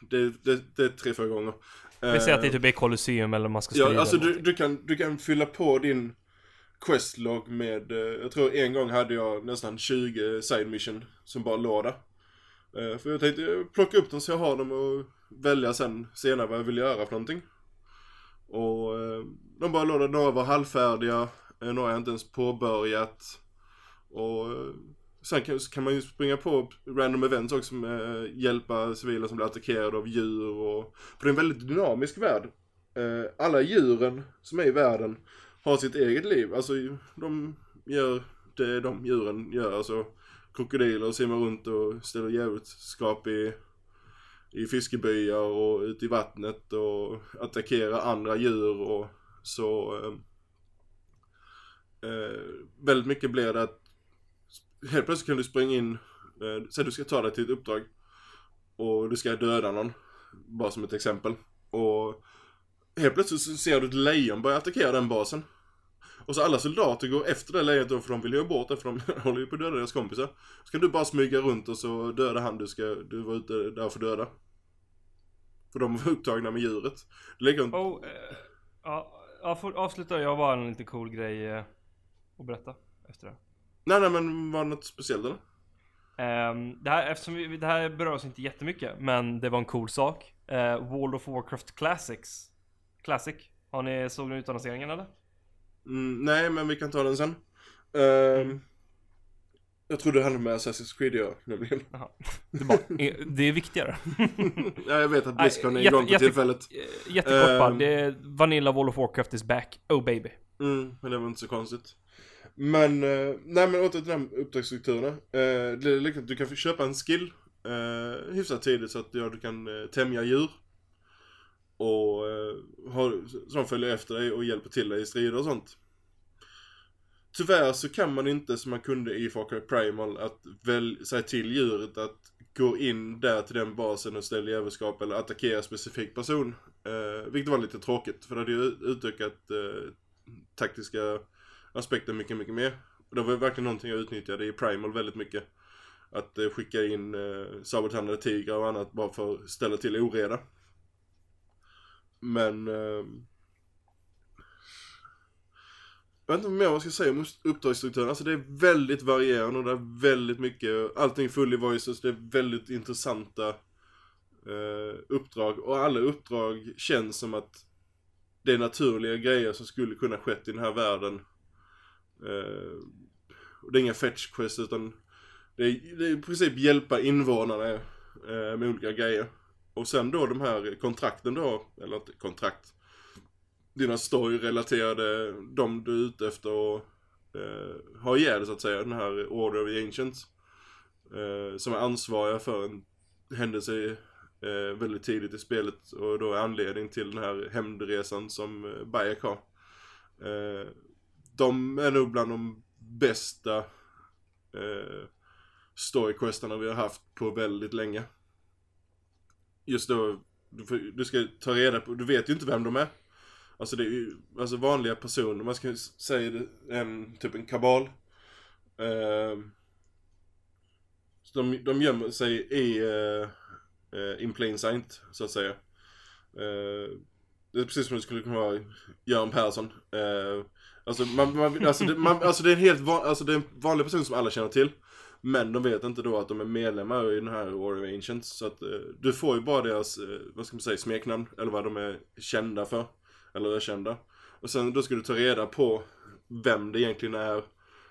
det, det, det är tre, fyra gånger. Vi säger att det Eh, typ är Colosseum eller man ska strida Ja, alltså eller du, du, kan, du kan fylla på din questlog med, eh, jag tror en gång hade jag nästan 20 side mission som bara låg där. Eh, för jag tänkte plocka upp dem så jag har dem och välja sen senare vad jag vill göra för någonting. Och eh, de bara låg där, några var halvfärdiga, eh, några har jag inte ens påbörjat. Och sen kan, kan man ju springa på random events också med hjälpa civila som blir attackerade av djur och... För det är en väldigt dynamisk värld. Alla djuren som är i världen har sitt eget liv. Alltså de gör det de djuren gör. Alltså krokodiler simmar runt och ställer djävulskap i, i fiskebyar och ute i vattnet och attackerar andra djur och så. Eh, eh, väldigt mycket blir det att helt plötsligt kan du springa in, eh, säg du ska ta dig till ett uppdrag och du ska döda någon. Bara som ett exempel. Och helt plötsligt så ser du ett lejon börja attackera den basen. Och så alla soldater går efter det lejonet då för de vill ju bort det för de håller ju på att döda deras kompisar. Så kan du bara smyga runt och så döda han du ska, du var ute där för döda. För de var upptagna med djuret. En... Oh, eh, ja, avsluta. Jag har bara en lite cool grej eh, att berätta efter det. Nej nej men var det något speciellt eller? Ehm, det här, eftersom vi, det här berör oss inte jättemycket, men det var en cool sak. Uh, World of Warcraft Classics. Classic. Har ni, såg ni utannonseringen eller? Mm, nej men vi kan ta den sen. Ehm, jag trodde det hade med Assassin's Creed göra nämligen. Jaha. Det, bara, eh, det är viktigare. ja, jag vet att Blizzcon är jätte- igång på jätte- tillfället. Eh, Jättekort bara. Ehm. Det är Vanilla World of Warcraft is back. Oh baby. Mm, men det var inte så konstigt. Men, eh, nej men åter till de här uppdragsstrukturerna. Eh, det är likadant, du kan köpa en skill eh, hyfsat tidigt så att ja, du kan eh, tämja djur. Och eh, har, som följer efter dig och hjälper till dig i strider och sånt. Tyvärr så kan man inte som man kunde i Far Cry Primal att väl, säga till djuret att gå in där till den basen och ställa djävulskap eller attackera specifik person. Eh, vilket var lite tråkigt för det hade ju utökat eh, taktiska aspekter mycket, mycket mer. Och det var verkligen någonting jag utnyttjade i Primal väldigt mycket. Att eh, skicka in eh, sabotandade tigrar och annat bara för att ställa till oreda. Men... Eh, jag vet inte mer vad jag ska säga om uppdragsstrukturen. Alltså det är väldigt varierande och det är väldigt mycket, allting full i voices, det är väldigt intressanta eh, uppdrag. Och alla uppdrag känns som att det är naturliga grejer som skulle kunna skett i den här världen. Eh, och det är inga fetch quests utan det är, det är i princip hjälpa invånarna eh, med olika grejer. Och sen då de här kontrakten du har, eller inte kontrakt, dina story-relaterade, de du är ute efter och eh, ha ihjäl så att säga, den här Order of the Ancients. eh, som är ansvariga för en händelse eh, väldigt tidigt i spelet och då är anledning till den här hämndresan som eh, Bayek har. Eh, de är nog bland de bästa eh, storyquestarna vi har haft på väldigt länge. Just då, du, du ska ta reda på, du vet ju inte vem de är. Alltså det är ju alltså vanliga personer, man ska säga en, typ en kabal. Eh, så de, de gömmer sig i eh, eh in plain sight, så att säga. Eh, det är precis som det skulle kunna vara Göran Persson. Eh, alltså, man, man, alltså, det, man, alltså det är en helt van, alltså det är en vanlig person som alla känner till. Men de vet inte då att de är medlemmar i den här War of Ancients. Så att eh, du får ju bara deras, eh, vad ska man säga, smeknamn. Eller vad de är kända för. Eller är kända. Och sen då ska du ta reda på vem det egentligen är.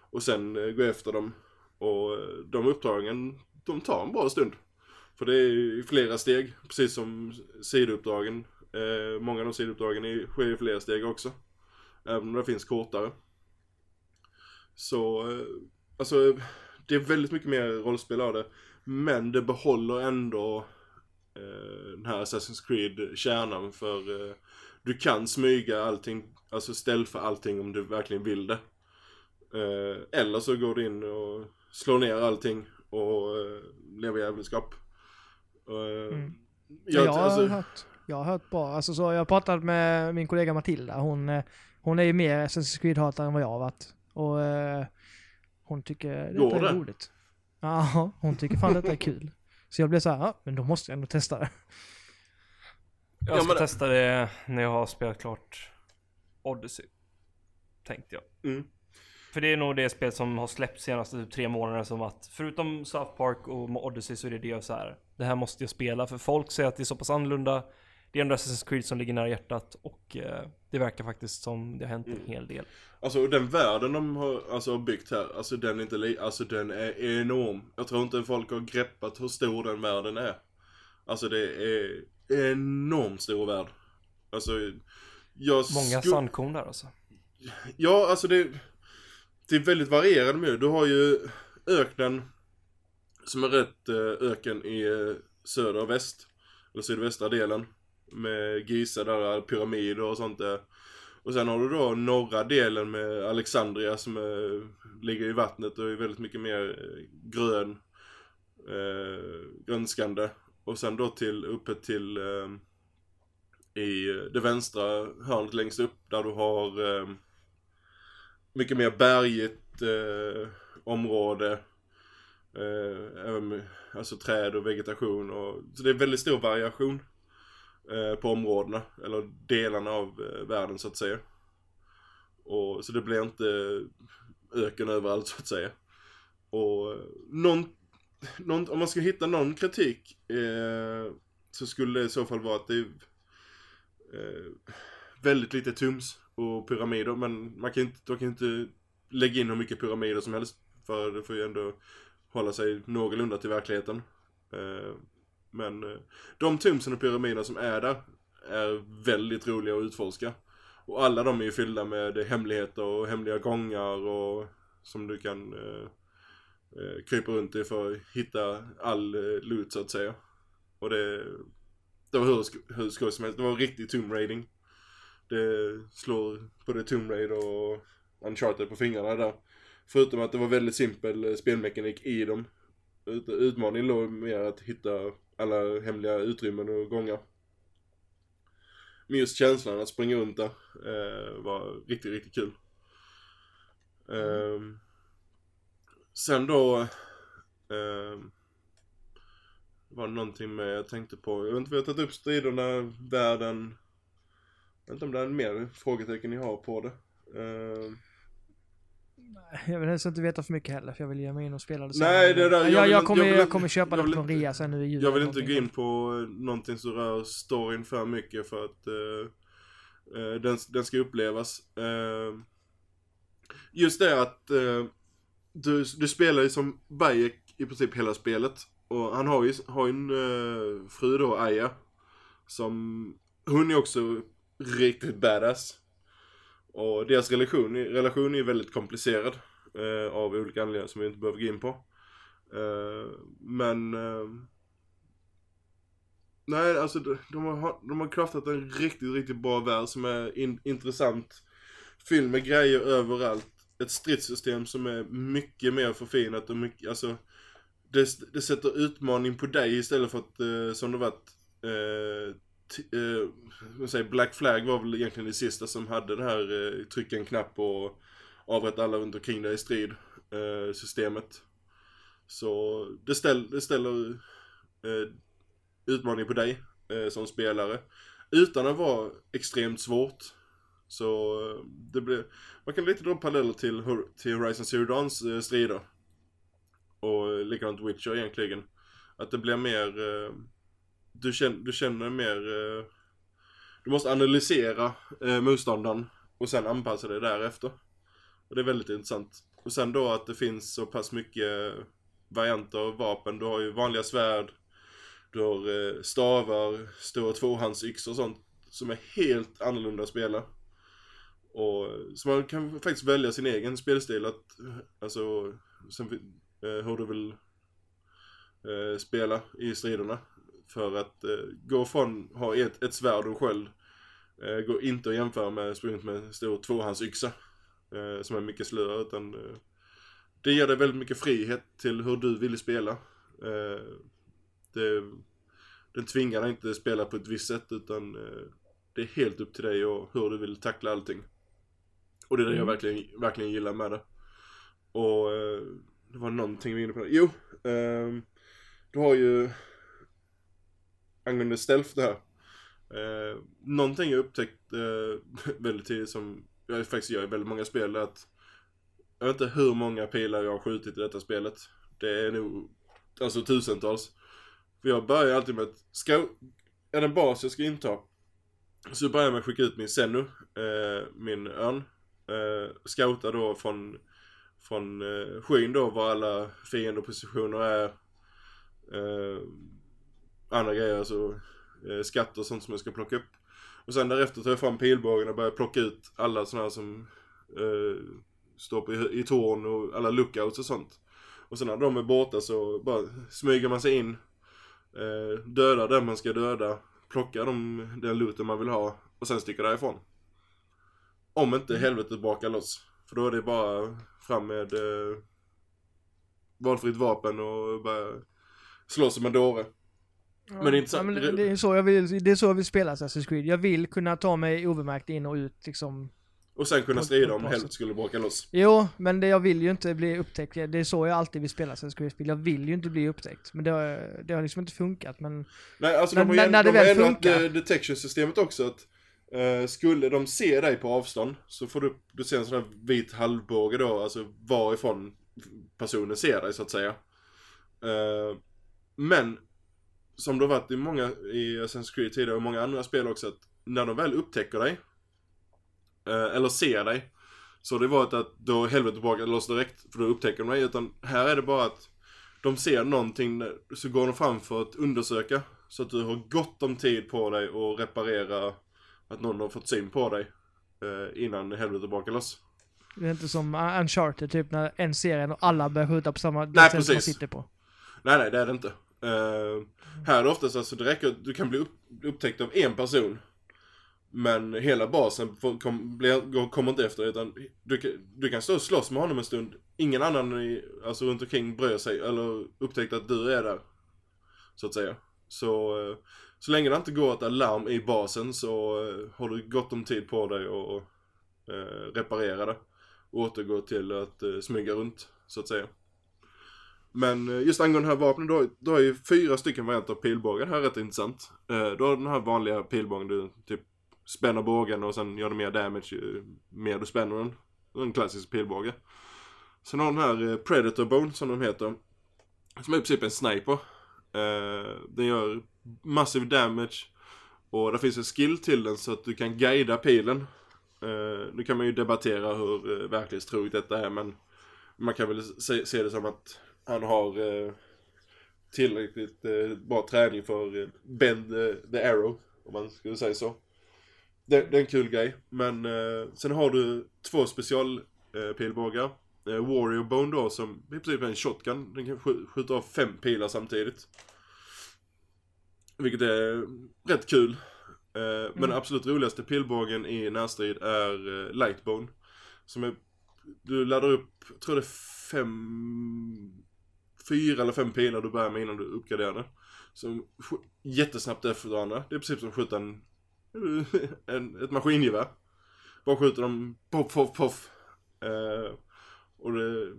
Och sen eh, gå efter dem. Och eh, de uppdragen, de tar en bra stund. För det är ju flera steg, precis som sidouppdragen. Eh, många av de sidouppdragen är- sker i flera steg också. Även om det finns kortare. Så, eh, alltså, det är väldigt mycket mer rollspel av det. Men det behåller ändå eh, den här Assassin's Creed-kärnan för eh, du kan smyga allting, alltså ställ för allting om du verkligen vill det. Eh, eller så går du in och slår ner allting och eh, lever jävelskap. Eh, Mm. jag, Jag, har alltså, hört, jag har hört bra. Alltså så jag har pratat med min kollega Matilda. Hon, eh, hon är ju mer Assassin's Creed-hatare än vad jag har varit. Och eh, hon tycker detta Går är det? roligt. Ja, hon tycker fan detta är kul. Så jag blev så här, ja, men då måste jag ändå testa det. Jag Ja, ska men- testa det när jag har spelat klart Odyssey. Tänkte jag. mm. För det är nog det spel som har släppts senaste typ tre månaderna som att förutom South Park och Odyssey så är det det jag så här. Det här måste jag spela för folk säger att det är så pass annorlunda. Det är ändå Assassin's Creed som ligger nära hjärtat och eh, det verkar faktiskt som det har hänt en Mm. hel del. Alltså den världen de har, alltså, har byggt här, alltså den är inte alltså den är enorm. Jag tror inte folk har greppat hur stor den världen är. Alltså det är enormt stor värld. Alltså, jag Många sandkorn där alltså. Ja, alltså det, det är väldigt varierande med. Du har ju öknen som är rätt eh, öken i eh, söder och väst. Eller sydvästra delen. Med Giza där pyramider och sånt där. Och sen har du då norra delen med Alexandria som är, ligger i vattnet och är väldigt mycket mer eh, grön. Eh, grönskande. Och sen då till, uppe till eh, i eh, det vänstra hörnet längst upp där du har eh, mycket mer bergigt eh, område. Eh, även med, alltså träd och vegetation och, så det är väldigt stor variation Eh, på områdena, eller delarna av eh, världen så att säga. Och, så det blir inte öken överallt så att säga. Och eh, någon, någon, om man ska hitta någon kritik eh, så skulle det i så fall vara att det är eh, väldigt lite tums och pyramider men man kan inte, de kan inte lägga in hur mycket pyramider som helst för det får ju ändå hålla sig någorlunda till verkligheten. Eh, men eh, de tomsen och pyramiderna som är där är väldigt roliga att utforska. Och alla de är ju fyllda med hemligheter och hemliga gångar och som du kan eh, eh, krypa runt i för att hitta all eh, loot så att säga. Och det, det var hur, hur skoj som helst. Det var riktig Tomb Raiding. Det slår både Tomb Raider och Uncharted på fingrarna där. Förutom att det var väldigt simpel eh, spelmekanik i dem. Utmaningen låg mer att hitta alla hemliga utrymmen och gångar. Men just känslan att springa runt där eh, var riktigt, riktigt kul. Eh, sen då eh, var det någonting med jag tänkte på. Jag vet inte, vi har tagit upp striderna, världen. Jag vet inte om det är mer frågetecken ni har på det. Ehm, jag vill helst inte veta för mycket heller, för jag vill ge mig in och spela det Nej, det där- jag jag, jag, kommer, jag jag, kommer köpa jag det på rea sen nu i jul. Jag vill inte gå in på eh, någonting som rör storyn för mycket för att eh, eh, den, den ska upplevas. Eh, just det att du, du spelar ju som Bayek i princip hela spelet. Och han har ju, har ju en fru då, Aya. Som, hon är också riktigt badass. Och deras relation, relation är ju väldigt komplicerad. Eh, av olika anledningar som vi inte behöver gå in på. Eh, men... eh, nej, alltså de, de, har, de har en riktigt, riktigt bra värld som är in, intressant. Fylld med grejer överallt. Ett stridssystem som är mycket mer förfinat och mycket, alltså... Det, det sätter utmaning på dig istället för att, eh, som det varit, eh, eh, säger, Black Flag var väl egentligen det sista som hade det här eh, trycka en knapp och avrätta alla runt omkring dig i strid eh, systemet. Så det, ställ, det ställer eh, utmaning på dig eh, som spelare. Utan att vara extremt svårt. Så eh, det blir, man kan lite dra paralleller till, till Horizon Zero Dawns eh, strider. Och likadant Witcher egentligen. Att det blir mer, eh, du, känner, du känner mer, eh, du måste analysera eh, motståndaren och sen anpassa dig därefter. Och det är väldigt intressant. Och sen då att det finns så pass mycket varianter av vapen. Du har ju vanliga svärd, du har eh, stavar, stora tvåhandsyxor och sånt som är helt annorlunda att spela. Och, eh, så man kan faktiskt välja sin egen spelstil att, eh, alltså, sen, eh, hur du vill eh, spela i striderna. För att eh, gå från ha ett, ett svärd och sköld eh, går inte att jämföra med sprungit med en stor tvåhandsyxa. Eh, som är mycket slöare utan det ger dig väldigt mycket frihet till hur du vill spela. Det, den tvingar dig inte att spela på ett visst sätt utan det är helt upp till dig och hur du vill tackla allting. Och det är det jag Mm. verkligen, verkligen gillar med det. Och det var någonting vi var inne på. Jo, ehm, du har ju angående stealth det här. Eh, någonting jag upptäckt eh, väldigt tidigt som jag faktiskt gör i väldigt många spel är att jag vet inte hur många pilar jag har skjutit i detta spelet. Det är nog alltså tusentals. För jag börjar alltid med att, ska, är det en bas jag ska inta så börjar jag med att skicka ut min Senu, eh, min örn. Eh, scouta då från, från eh, skyn då var alla fiendepositioner är. Eh, andra grejer, alltså eh, skatter och sånt som jag ska plocka upp. Och sen därefter tar jag fram pilbågen och börjar plocka ut alla sådana här som eh, står på, i, i torn och alla lookouts och sånt. Och sen när de är borta så bara smyger man sig in, eh, dödar den man ska döda, plockar de, den looten man vill ha och sen sticker därifrån. Om inte helvetet brakar loss. För då är det bara fram med eh, valfritt vapen och bara slåss som en dåre. Men det är inte Ja, det, är så jag vill, det är så jag vill spela Assassin's Creed. Jag vill kunna ta mig obemärkt in och ut liksom. Och sen kunna strida om helvetet skulle braka loss. Jo, men det, jag vill ju inte bli upptäckt. Det är så jag alltid vill spela Assassin's Creed-spel. Jag vill ju inte bli upptäckt. Men det har, det har liksom inte funkat. Men Nej, alltså Men de har när- när de det har ändrat funkar. de- detection-systemet också att eh, skulle de se dig på avstånd så får du, du ser en sån här vit halvbåge då, alltså varifrån personen ser dig så att säga. Eh, men som det har varit i många, i Assassin's Creed tidigare och många andra spel också att när de väl upptäcker dig eh, eller ser dig så har det varit att då helvetet brakar loss direkt för då upptäcker de dig utan här är det bara att de ser någonting så går de fram för att undersöka så att du har gott om tid på dig att reparera att någon har fått syn på dig eh, innan helvetet brakar loss. det är inte som Uncharted typ när en ser en och alla börjar skjuta på samma Nej, precis. sitter på. Nej, nej, det är det inte. Eh, här är det oftast alltså, det räcker att du kan bli upp, upptäckt av en person. Men hela basen får, kom, blir, kommer inte efter utan du, kan- du kan stå och slåss med honom en stund. Ingen annan i, alltså, runt omkring bryr sig eller upptäckt att du är där. Så att säga. Så, eh, så länge det inte går ett alarm i basen så eh, har du gott om tid på dig att reparera det. Och återgå till att smyga runt, så att säga. Men eh, just angående det här vapnet, du har, du har ju fyra stycken varianter av pilbågen. Det här är rätt intressant. Eh, du har den här vanliga pilbågen, du typ spänner bågen och sen gör du mer damage ju mer du spänner den. En klassisk pilbåge. Sen har du den här eh, Predator Bone som de heter. Som är i princip en sniper. Den gör massiv damage. Och det finns en skill till den så att du kan guida pilen. Nu kan man ju debattera hur verklighetstroget detta är men man kan väl se, se det som att han har eh, tillräckligt eh, bra träning för eh, bend the arrow, om man skulle säga så. Det, det är en kul grej, men sen har du två special pilbågar. eh, Warrior Bone då som i princip är en shotgun. Den kan sk- skjuta av fem pilar samtidigt. Vilket är rätt kul. Eh, Men Mm. den absolut roligaste pilbågen i närstrid är eh, Lightbone. Som är, du laddar upp, jag tror det är fem, fyra eller fem pilar du börjar med innan du uppgraderar det. Som jättesnabbt efter varandra. Det är precis som att skjuta en, en, ett maskingevär. Bara skjuter dem poff, poff, poff. Eh, och det,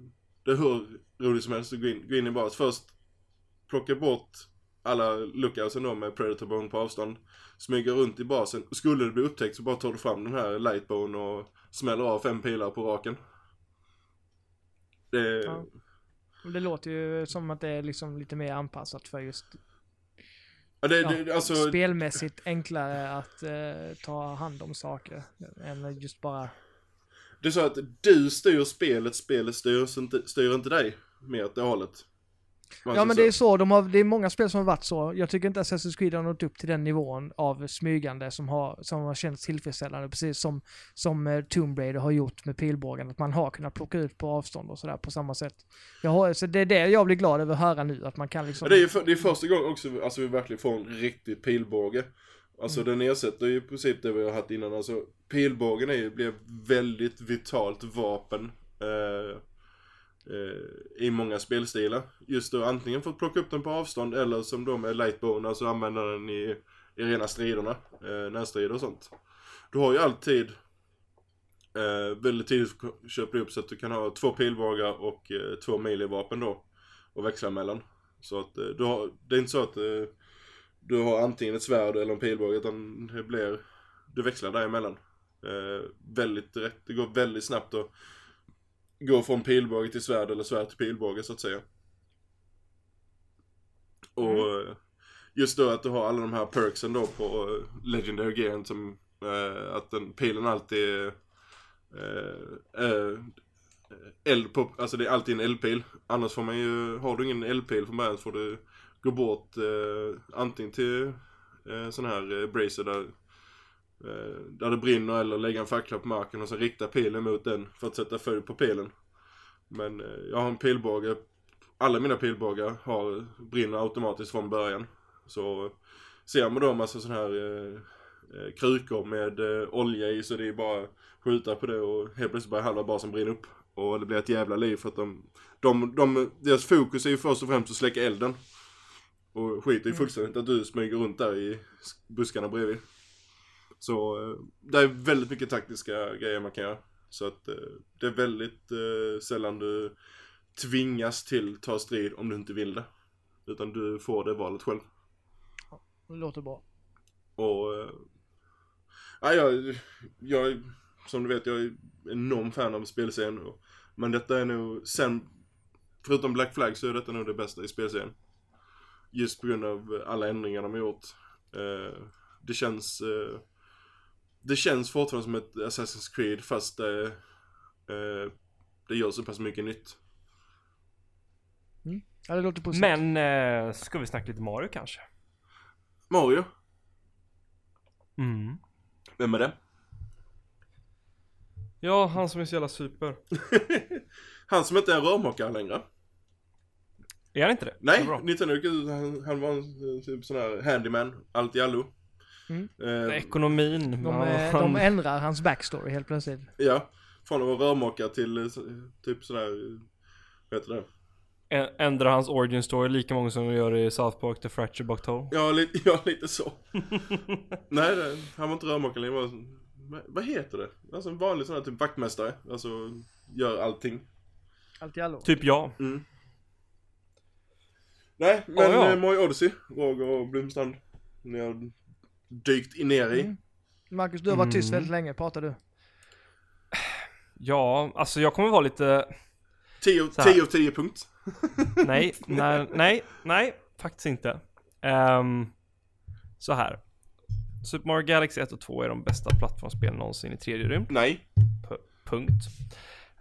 det är hur roligt som helst att gå in, gå in i bas. Först plocka bort alla lookoutsen då med Predator Bone på avstånd. Smyga runt i basen. Skulle det bli upptäckt så bara tar du fram den här Lightbone och smäller av fem pilar på raken. Det, Ja. Det låter ju som att det är liksom lite mer anpassat för just ja, det, ja, det, alltså, spelmässigt enklare att eh, ta hand om saker än just bara... det är så att du styr spelet, spelet styr styr inte dig mer åt det hållet. Ja men det är så, de har, det är många spel som har varit så. Jag tycker inte Assassin's Creed har nått upp till den nivån av smygande som har, som har känts tillfredsställande. Precis som, som eh, Tomb Raider har gjort med pilbågen. Att man har kunnat plocka ut på avstånd och sådär på samma sätt. Jag har, så det är det jag blir glad över att höra nu, att man kan liksom... Ja, det är för, det är första gången också alltså, vi verkligen får en riktig pilbåge. Alltså Mm. den ersätter ju i princip det vi har haft innan. Alltså pilbågen är ju, blir väldigt vitalt vapen. Eh, eh, I många spelstilar. Just då antingen för att plocka upp den på avstånd eller som då med lightbone, alltså använda den i, i rena striderna. Eh, närstrider och sånt. Du har ju alltid eh, väldigt tidigt köpt upp så att du kan ha två pilbågar och eh, två melee-vapen då. Och växla mellan. Så att eh, du har, det är inte så att eh, du har antingen ett svärd eller en pilbåge utan det blir, du växlar däremellan. Eh, väldigt rätt, det går väldigt snabbt att gå från pilbåge till svärd eller svärd till pilbåge så att säga. Och eh, just då att du har alla de här perksen då på eh, Legendary Gear som eh, att den pilen alltid är eh, eh, eld på, alltså det är alltid en eldpil. Annars får man ju, har du ingen eldpil från början så får du gå bort eh, antingen till sån här bracer där, där det brinner eller lägga en fackla på marken och så rikta pilen mot den för att sätta följd på pilen. Men eh, jag har en pilbåge, alla mina pilbågar har, brinner automatiskt från början. Så ser man då en massa sån här eh, eh, krukor med eh, olja i så det är bara skjuta på det och helt plötsligt börjar halva basen brinna upp. Och det blir ett jävla liv för att de, de, de deras fokus är ju först och främst att släcka elden. Och skiter ju fullständigt att du smyger runt där i buskarna bredvid. Så eh, det är väldigt mycket taktiska grejer man kan göra. Så att eh, det är väldigt eh, sällan du tvingas till ta strid om du inte vill det. Utan du får det valet själv. Det låter bra. Och... Ja, jag, jag, som du vet, jag är enorm fan av spelserien. och- Men detta är nog, sen, förutom Black Flag så är detta nog det bästa i spelserien. Just på grund av alla ändringar de har gjort. Det känns, det känns fortfarande som ett Assassin's Creed fast eh, eh, det gör så pass mycket nytt. Ja, det låter positivt. Men, eh, ska vi snacka lite Mario kanske? Mario, Mm. vem är det? Ja, han som är så jävla super. Han som inte är en rörmokare längre. Är han inte det? Nej, Vad bra. Nintendo gick ut, han, han var en eh, typ sån här handyman, allt i allo. Mm. Eh, Ekonomin. De, eh, de ändrar hans backstory helt plötsligt. ja, från att vara rörmokare till eh, så- typ sådär, vad heter det? Ändrar hans origin story lika många som de gör i South Park The Fracture Buckthole. Ja, lite, ja, lite så. Nej, det, han var inte rörmokare längre, var, vad, vad heter det? Alltså en vanlig sån här typ vaktmästare, alltså gör allting. Allt i allo. Typ jag. Mm. Nej, men Ja, ja. eh, Odyssey, Roger och Blomstrand, ni har dykt in ner i. Mm. Marcus, du har varit tyst Mm. väldigt länge. Pratar du? Ja, alltså jag kommer vara lite... 10 Så här. 10 av 10 punkt. Nej, nej, nej, nej, faktiskt inte. Ehm, så här. Super Mario Galaxy 1 och 2 är de bästa plattformsspelen någonsin i tredje rymd. Nej. P- punkt.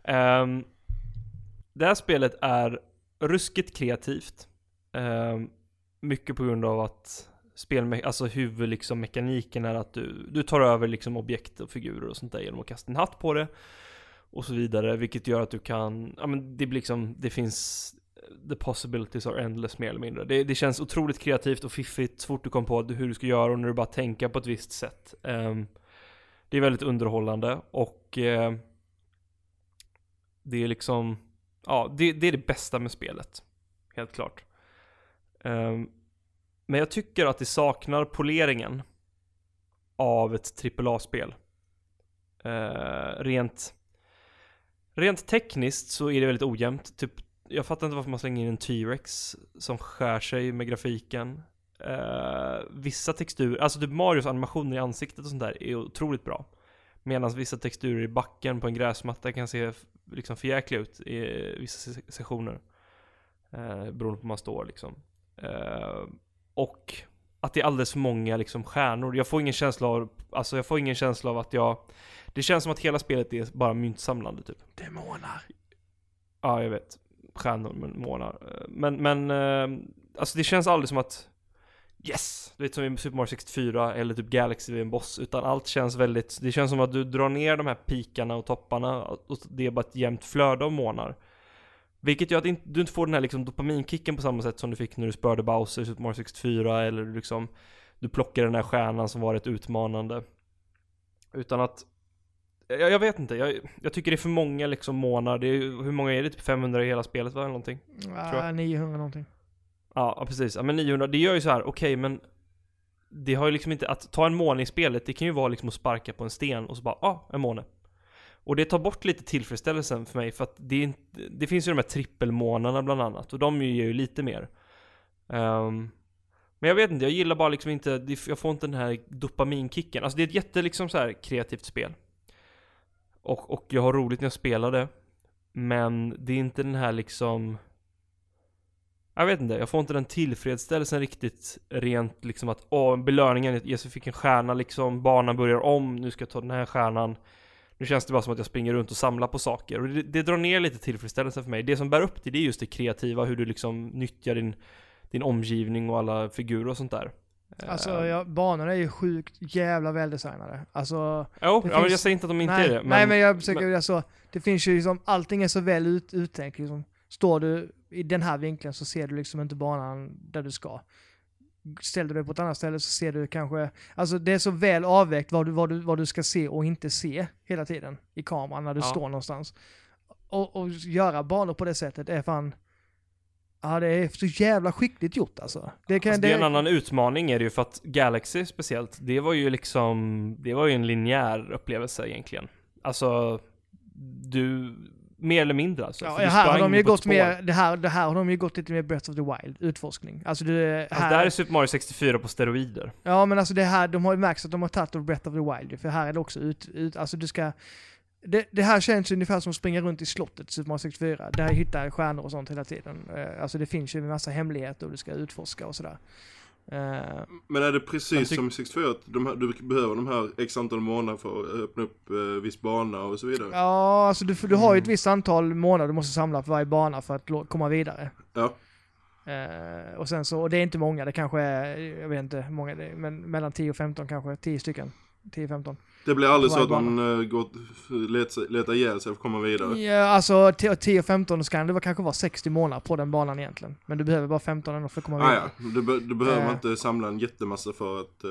Ehm, det här spelet är ruskigt kreativt. Ehm, mycket på grund av att spelme- alltså huvud liksom mekaniken är att du, du tar över liksom objekt och figurer och sånt där genom att kasta en hatt på det. Och så vidare, vilket gör att du kan, ja men det blir liksom, det finns The possibilities are endless mer eller mindre. Det, det känns otroligt kreativt och fiffigt så fort du kom på hur du ska göra och när du bara tänker på ett visst sätt. Um, det är väldigt underhållande och uh, det är liksom, ja, det, det är det bästa med spelet. Helt klart. Um, men jag tycker att det saknar poleringen av ett AAA-spel. Uh, eh, rent, rent tekniskt så är det väldigt ojämnt. Typ, jag fattar inte varför man slänger in en T-Rex som skär sig med grafiken. Uh, vissa texturer, alltså typ Marios animationer i ansiktet och sånt där är otroligt bra. Medan vissa texturer i backen på en gräsmatta kan se liksom förjäkliga ut i vissa sessioner. Eh, beroende på hur man står liksom. Eh, och att det är alldeles för många liksom stjärnor. Jag får ingen känsla av, alltså jag får ingen känsla av att jag Det känns som att hela spelet är bara myntsamlande typ. Demoner. Ja, jag vet. Stjärnor, men månar. Men, men, eh, alltså det känns aldrig som att Yes! Du vet som i Super Mario 64 eller typ Galaxy vid en boss. Utan allt känns väldigt, det känns som att du drar ner de här pikarna och topparna och det är bara ett jämnt flöde av månar. Vilket gör att du inte får den här liksom dopaminkicken på samma sätt som du fick när du spörde Bowser i Super Mario 64 eller liksom Du plockar den här stjärnan som var rätt utmanande. Utan att jag, jag vet inte, jag, jag tycker det är för många liksom månar. Det är, hur många är det? Typ 500 i hela spelet va? Eller någonting? Ja, 900 någonting. Ja, precis. Ja, men 900, det gör ju så här, okej men Det har ju liksom inte, att ta en måne i spelet, det kan ju vara liksom att sparka på en sten och så bara, ah, en måne. Och det tar bort lite tillfredsställelsen för mig för att det, är inte, det finns ju de här trippelmånarna bland annat och de ger ju lite mer. Um, men jag vet inte, jag gillar bara liksom inte, jag får inte den här dopaminkicken. Alltså det är ett jätte liksom så här kreativt spel. Och, och jag har roligt när jag spelar det. Men det är inte den här liksom jag vet inte, jag får inte den tillfredsställelsen riktigt rent liksom att åh, belöningen, Jesus fick en stjärna liksom, banan börjar om, nu ska jag ta den här stjärnan. Nu känns det bara som att jag springer runt och samlar på saker och det, det drar ner lite tillfredsställelsen för mig. Det som bär upp det, det är just det kreativa, hur du liksom nyttjar din, din omgivning och alla figurer och sånt där. Alltså, Eh, ja, banorna är ju sjukt jävla väldesignade. Alltså, Jo, ja, men jag finns- säger inte att de inte nej, är det. Men, nej, men jag försöker, men- alltså, det finns ju liksom, allting är så väl ut, uttänkt liksom. Står du i den här vinkeln så ser du liksom inte banan där du ska. Ställer du dig på ett annat ställe så ser du kanske, alltså det är så väl avvägt vad du, vad du, vad du ska se och inte se hela tiden i kameran när du Ja. står någonstans. Och, och göra banor på det sättet är fan, ja det är så jävla skickligt gjort alltså. Det, kan, Alltså, det är en annan utmaning är det ju för att Galaxy speciellt, det var ju liksom, det var ju en linjär upplevelse egentligen. Alltså, du, mer eller mindre alltså. Ja, här har de ju gått mer, det här, det här har de ju gått lite mer Breath of the Wild, utforskning. Alltså det här, Alltså, det här är Super Mario 64 på steroider. Ja men alltså det här, de har ju märkt att de har tagit av Breath of the Wild för här är det också ut, ut alltså du ska det, det här känns ungefär som att springa runt i slottet Super Mario 64, där hittar stjärnor och sånt hela tiden. Eh, Alltså det finns ju en massa hemligheter och du ska utforska och sådär. Eh, Men är det precis som i 64 att de du behöver de här x antal månader för att öppna upp eh, viss bana och så vidare? Ja, alltså du, du har ju ett visst antal månader du måste samla på varje bana för att komma vidare. Ja. Eh, och sen så, och det är inte många, det kanske är, jag vet inte hur många men mellan 10 och 15 kanske, 10 stycken. 10-15. Det blir aldrig så att man uh, går, letar, letar ihjäl sig för att komma vidare? Ja, alltså 10 och 15 så kan det kanske vara 60 månader på den banan egentligen. Men du behöver bara 15 ändå för att komma Ah, vidare. ja, du, be, du behöver Eh. inte samla en jättemassa för att... eh,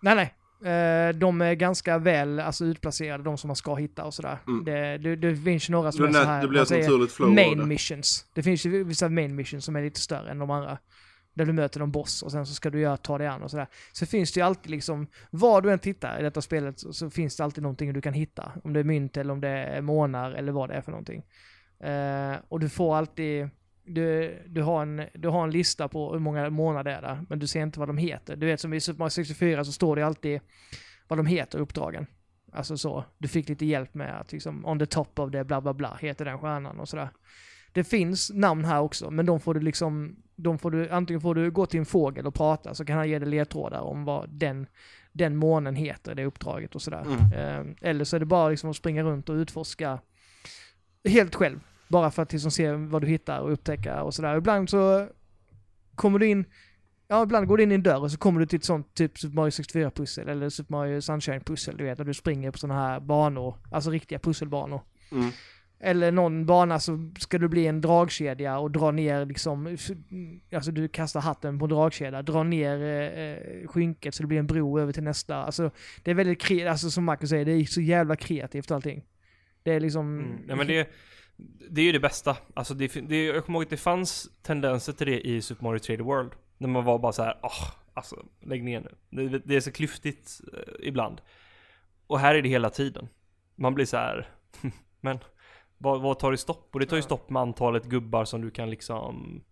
Nej, nej. Eh, de är ganska väl alltså, utplacerade, de som man ska hitta och sådär. Mm. Det, det, det finns ju några som det, är så här, det blir ett naturligt flow main missions. Det finns ju vissa main missions som är lite större än de andra. Där du möter någon boss och sen så ska du göra, ta dig an och sådär. Så finns det ju alltid liksom, var du än tittar i detta spelet så, så finns det alltid någonting du kan hitta. Om det är mynt eller om det är månar eller vad det är för någonting. Eh, och du får alltid, du, du, har en, du har en lista på hur många månader det är där, men du ser inte vad de heter. Du vet som i Super Mario 64 så står det alltid vad de heter, uppdragen. Alltså så, du fick lite hjälp med att liksom, on the top of det, bla bla bla, heter den stjärnan och sådär. Det finns namn här också, men de får du liksom, de får du, antingen får du gå till en fågel och prata, så kan han ge dig ledtrådar om vad den, den månen heter, det uppdraget och sådär. Mm. Eh, eller så är det bara liksom att springa runt och utforska helt själv. Bara för att liksom se vad du hittar och upptäcka och sådär. Ibland så kommer du in Ja, ibland går du in i en dörr och så kommer du till ett sånt typ Super Mario 64-pussel eller Super Mario Sunshine-pussel, du vet, när du springer på sådana här banor, alltså riktiga pusselbanor. Mm. Eller någon bana så ska du bli en dragkedja och dra ner liksom, alltså du kastar hatten på en dragkedja, dra ner eh, eh, skynket så det blir en bro över till nästa. Alltså det är väldigt kreativt, alltså som Marcus säger, det är så jävla kreativt allting. Det är liksom... Mm. Nej men det, det är ju det bästa. Alltså det, det, jag kommer ihåg att det fanns tendenser till det i Super Mario 3D World. När man var bara så här, åh, alltså lägg ner nu. Det, det är så klyftigt eh, ibland. Och här är det hela tiden. Man blir så här, men vad, tar det stopp? Och det tar ju stopp med antalet gubbar som du kan liksom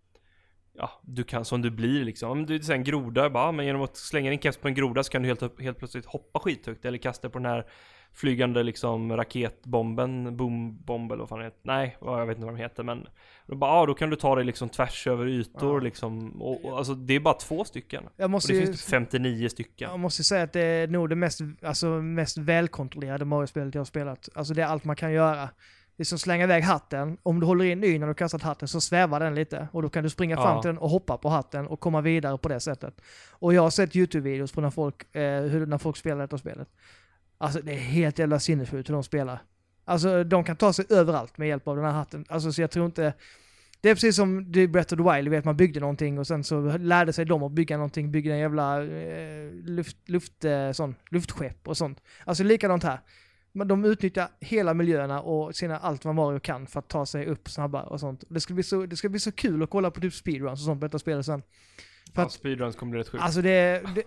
Ja, du kan, som du blir liksom. Om du är en groda, bara, men genom att slänga din keps på en groda så kan du helt, helt plötsligt hoppa skithögt. Eller kasta på den här flygande liksom raketbomben, boombomb eller vad fan det heter. Nej, jag vet inte vad de heter men då, bara, ja, då kan du ta dig liksom tvärs över ytor Ja. liksom. Och, och, alltså det är bara två stycken. Jag Och måste det ju... finns typ 59 stycken. Jag måste säga att det är nog det mest, alltså, mest välkontrollerade Mario-spelet jag har spelat. Alltså det är allt man kan göra. Det är som att slänga iväg hatten. Om du håller in Y när du kastat hatten så svävar den lite. Och då kan du springa Ja. fram till den och hoppa på hatten och komma vidare på det sättet. Och jag har sett YouTube-videos på när folk, eh, hur, när folk spelar detta spelet. Alltså det är helt jävla sinnessjukt hur de spelar. Alltså de kan ta sig överallt med hjälp av den här hatten. Alltså så jag tror inte... Det är precis som i Breath of the Wild, du vet man byggde någonting och sen så lärde sig de att bygga någonting, bygga en jävla eh, luft, luft, eh, sån, luftskepp och sånt. Alltså likadant här. De utnyttjar hela miljöerna och sina allt vad Mario kan för att ta sig upp snabbare och sånt. Det ska bli så, det ska bli så kul att kolla på typ speedruns och sånt på detta spelet sen. För Ja, speedruns kommer bli rätt sjukt. Alltså det, det,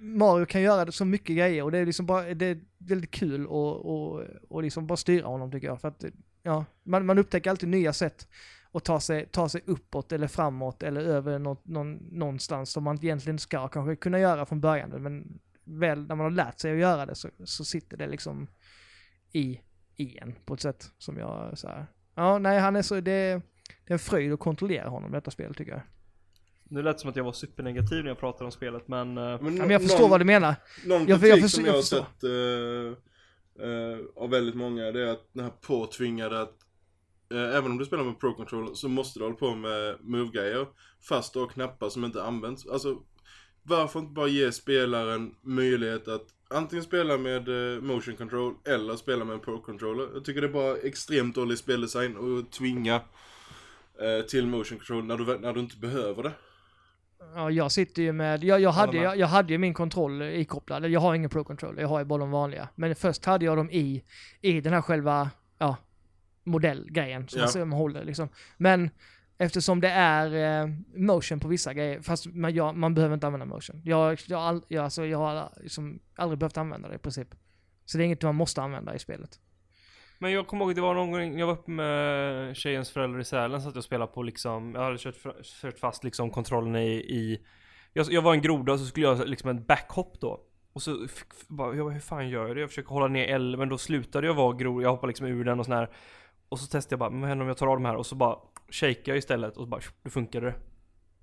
Mario kan göra så mycket grejer och det är liksom bara, det är väldigt kul och, och, och liksom bara styra honom tycker jag. För att, ja, man, man upptäcker alltid nya sätt att ta sig, ta sig uppåt eller framåt eller över något, någon, någonstans som man egentligen ska kanske kunna göra från början. Men väl när man har lärt sig att göra det så, så sitter det liksom i, i en på ett sätt som jag så här. Ja, nej, han är så, det, det är en fröjd att kontrollera honom detta spel tycker jag. Nu lät det som att jag var supernegativ när jag pratade om spelet men... eh, Ja, men jag förstår vad du menar. Någon Jag- kritik jag förstår- som jag jag har förstår. sett eh, eh, av väldigt många, det är att den här påtvingade att även om du spelar med Pro Controller så måste du hålla på med move-grejer fast du har knappar som inte används. Alltså, varför inte bara ge spelaren möjlighet att antingen spela med eh, motion control eller spela med en Pro Controller. Jag tycker det är bara extremt dålig speldesign att tvinga eh, till motion control när du, när du inte behöver det. Ja, jag sitter ju med, jag, jag, hade, jag, jag hade ju min kontroll ikopplad, jag har ingen pro control, jag har ju bara de vanliga. Men först hade jag dem i, i den här själva, ja, modellgrejen som Ja. man håller liksom. Men eftersom det är eh, motion på vissa grejer, fast man, ja, man behöver inte använda motion. Jag, jag, har all, jag, alltså, jag har liksom aldrig behövt använda det i princip. Så det är inget man måste använda i spelet. Men jag kommer ihåg att det var någon gång, jag var uppe med tjejens föräldrar i Sälen satt jag och spelade på liksom, jag hade kört, kört fast liksom kontrollen i, i jag, jag var en groda och så skulle jag göra liksom en backhopp då. Och så fick, bara, jag bara, hur fan gör jag det? Jag försöker hålla ner L, men då slutade jag vara groda, jag hoppade liksom ur den och sån här. Och så testade jag bara, men vad händer om jag tar av de här? Och så bara shakear jag istället och så bara, då funkade det.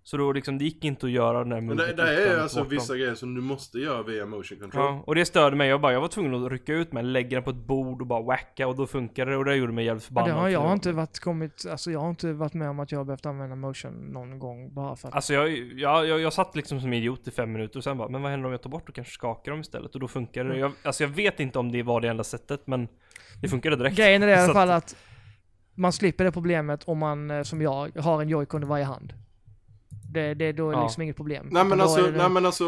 Så då liksom, det gick inte att göra den där Men det, det är alltså dem. vissa grejer som du måste göra via motion control. Ja, och det störde mig. Jag bara, jag var tvungen att rycka ut mig, lägga den på ett bord och bara wacka och då funkade det och det gjorde mig jävligt förbannad. det har jag det- inte varit kommit, alltså jag har inte varit med om att jag har behövt använda motion någon gång bara för att Alltså jag, jag, jag, jag satt liksom som idiot i fem minuter och sen bara, men vad händer om jag tar bort och kanske skakar dem istället? Och då funkar det. Mm. Jag, alltså jag vet inte om det var det enda sättet, men det funkade direkt. Grejen är det i alla att- fall att man slipper det problemet om man, eh, som jag, har en joycon i varje hand. Det, det då är det Ja. liksom inget problem. Nej men alltså, det- nej men alltså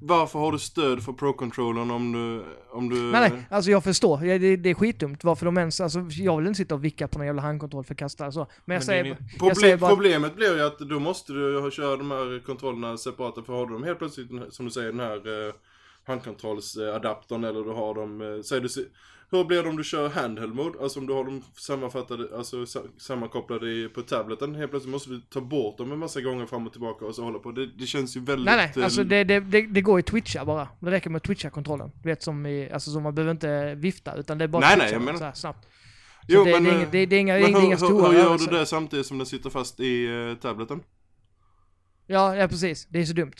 Varför har du stöd för Pro-controllern om du, om du... Nej, nej, alltså jag förstår. Det, det är skitdumt. Varför de ens, alltså jag vill inte sitta och vicka på någon jävla handkontroll för att kasta så. Men jag Men säger, är jag säger bara, Problemet blir ju att då måste du ju köra de här kontrollerna separata för har du dem helt plötsligt, som du säger, den här eh, handkontrollsadaptern eller du har dem, eh, säger du, hur blir det om du kör handheld mode? Alltså om du har dem sammanfattade, alltså sa- sammankopplade på tableten, helt plötsligt måste du ta bort dem en massa gånger fram och tillbaka och så hålla på. Det, det känns ju väldigt... nej nej, eh, alltså det, det, det, går i twitcha bara. Det räcker med att twitcha kontrollen. Du vet som i, alltså så man behöver inte vifta utan det är bara Nej, nej, twitcha jag bara menar- så här snabbt. Så Jo, det, men, det, är eh, inga, det, det är inga, Men hur, inga stora hur, hur gör du det samtidigt som den sitter fast i eh, tableten? Ja, ja precis. Det är så dumt.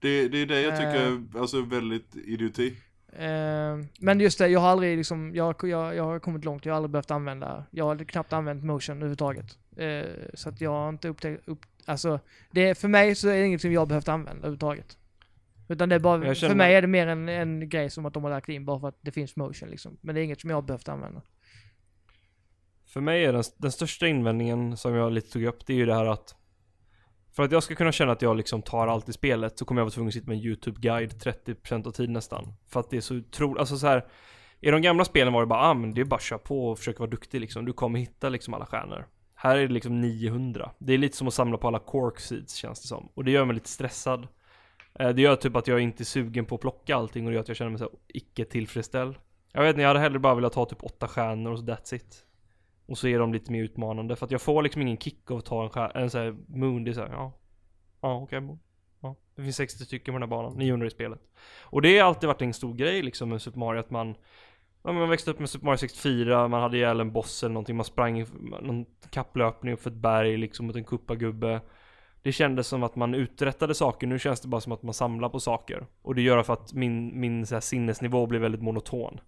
Det, det är det jag tycker är alltså, väldigt idioti. Eh, men just det, jag har aldrig liksom, jag, jag, jag har kommit långt, jag har aldrig behövt använda, jag har knappt använt motion överhuvudtaget. Eh, så att jag har inte upptäckt, upp, alltså, det, för mig så är det inget som jag behövt använda överhuvudtaget. Utan det är bara, känner- för mig är det mer en, en grej som att de har lagt in bara för att det finns motion liksom. Men det är inget som jag har behövt använda. För mig är den, den största invändningen som jag lite tog upp, det är ju det här att för att jag ska kunna känna att jag liksom tar allt i spelet så kommer jag vara tvungen att sitta med en YouTube-guide 30% av tiden nästan. För att det är så otroligt, alltså så här. I de gamla spelen var det bara, ah men det är bara att köra på och försöka vara duktig liksom. Du kommer hitta liksom alla stjärnor. Här är det liksom 900. Det är lite som att samla på alla cork seeds känns det som. Och det gör mig lite stressad. Eh, det gör typ att jag inte är sugen på att plocka allting och det gör att jag känner mig så icke tillfredsställd. Jag vet inte, jag hade hellre bara velat ha typ åtta stjärnor och så that's it. Och så är de lite mer utmanande för att jag får liksom ingen kick av att ta en skär, en sån här moon, det är såhär, ja. Ja okej okay, Ja. Det finns 60 stycken på den här banan, 900 i spelet. Och det har alltid varit en stor grej liksom med Super Mario att man Ja, men man växte upp med Super Mario 64, man hade ihjäl en boss eller någonting, man sprang i någon kapplöpning upp för ett berg liksom mot en kuppagubbe. Det kändes som att man uträttade saker, nu känns det bara som att man samlar på saker. Och det gör för att min, min så här, sinnesnivå blir väldigt monoton.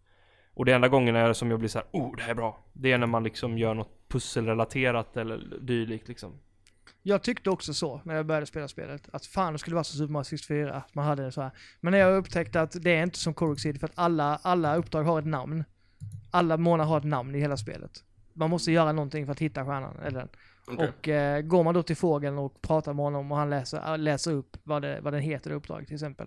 Och det enda gången är som jag blir så här, oh det här är bra. Det är när man liksom gör något pusselrelaterat eller dylikt liksom. Jag tyckte också så när jag började spela spelet. Att fan det skulle vara så Super Mario 64. Att man hade det så här. Men när jag upptäckte att det är inte som Corexid för att alla, alla uppdrag har ett namn. Alla månader har ett namn i hela spelet. Man måste göra någonting för att hitta stjärnan. Eller den. Okej. Och eh, går man då till fågeln och pratar med honom och han läser, läser upp vad, det, vad den heter, det uppdraget till exempel.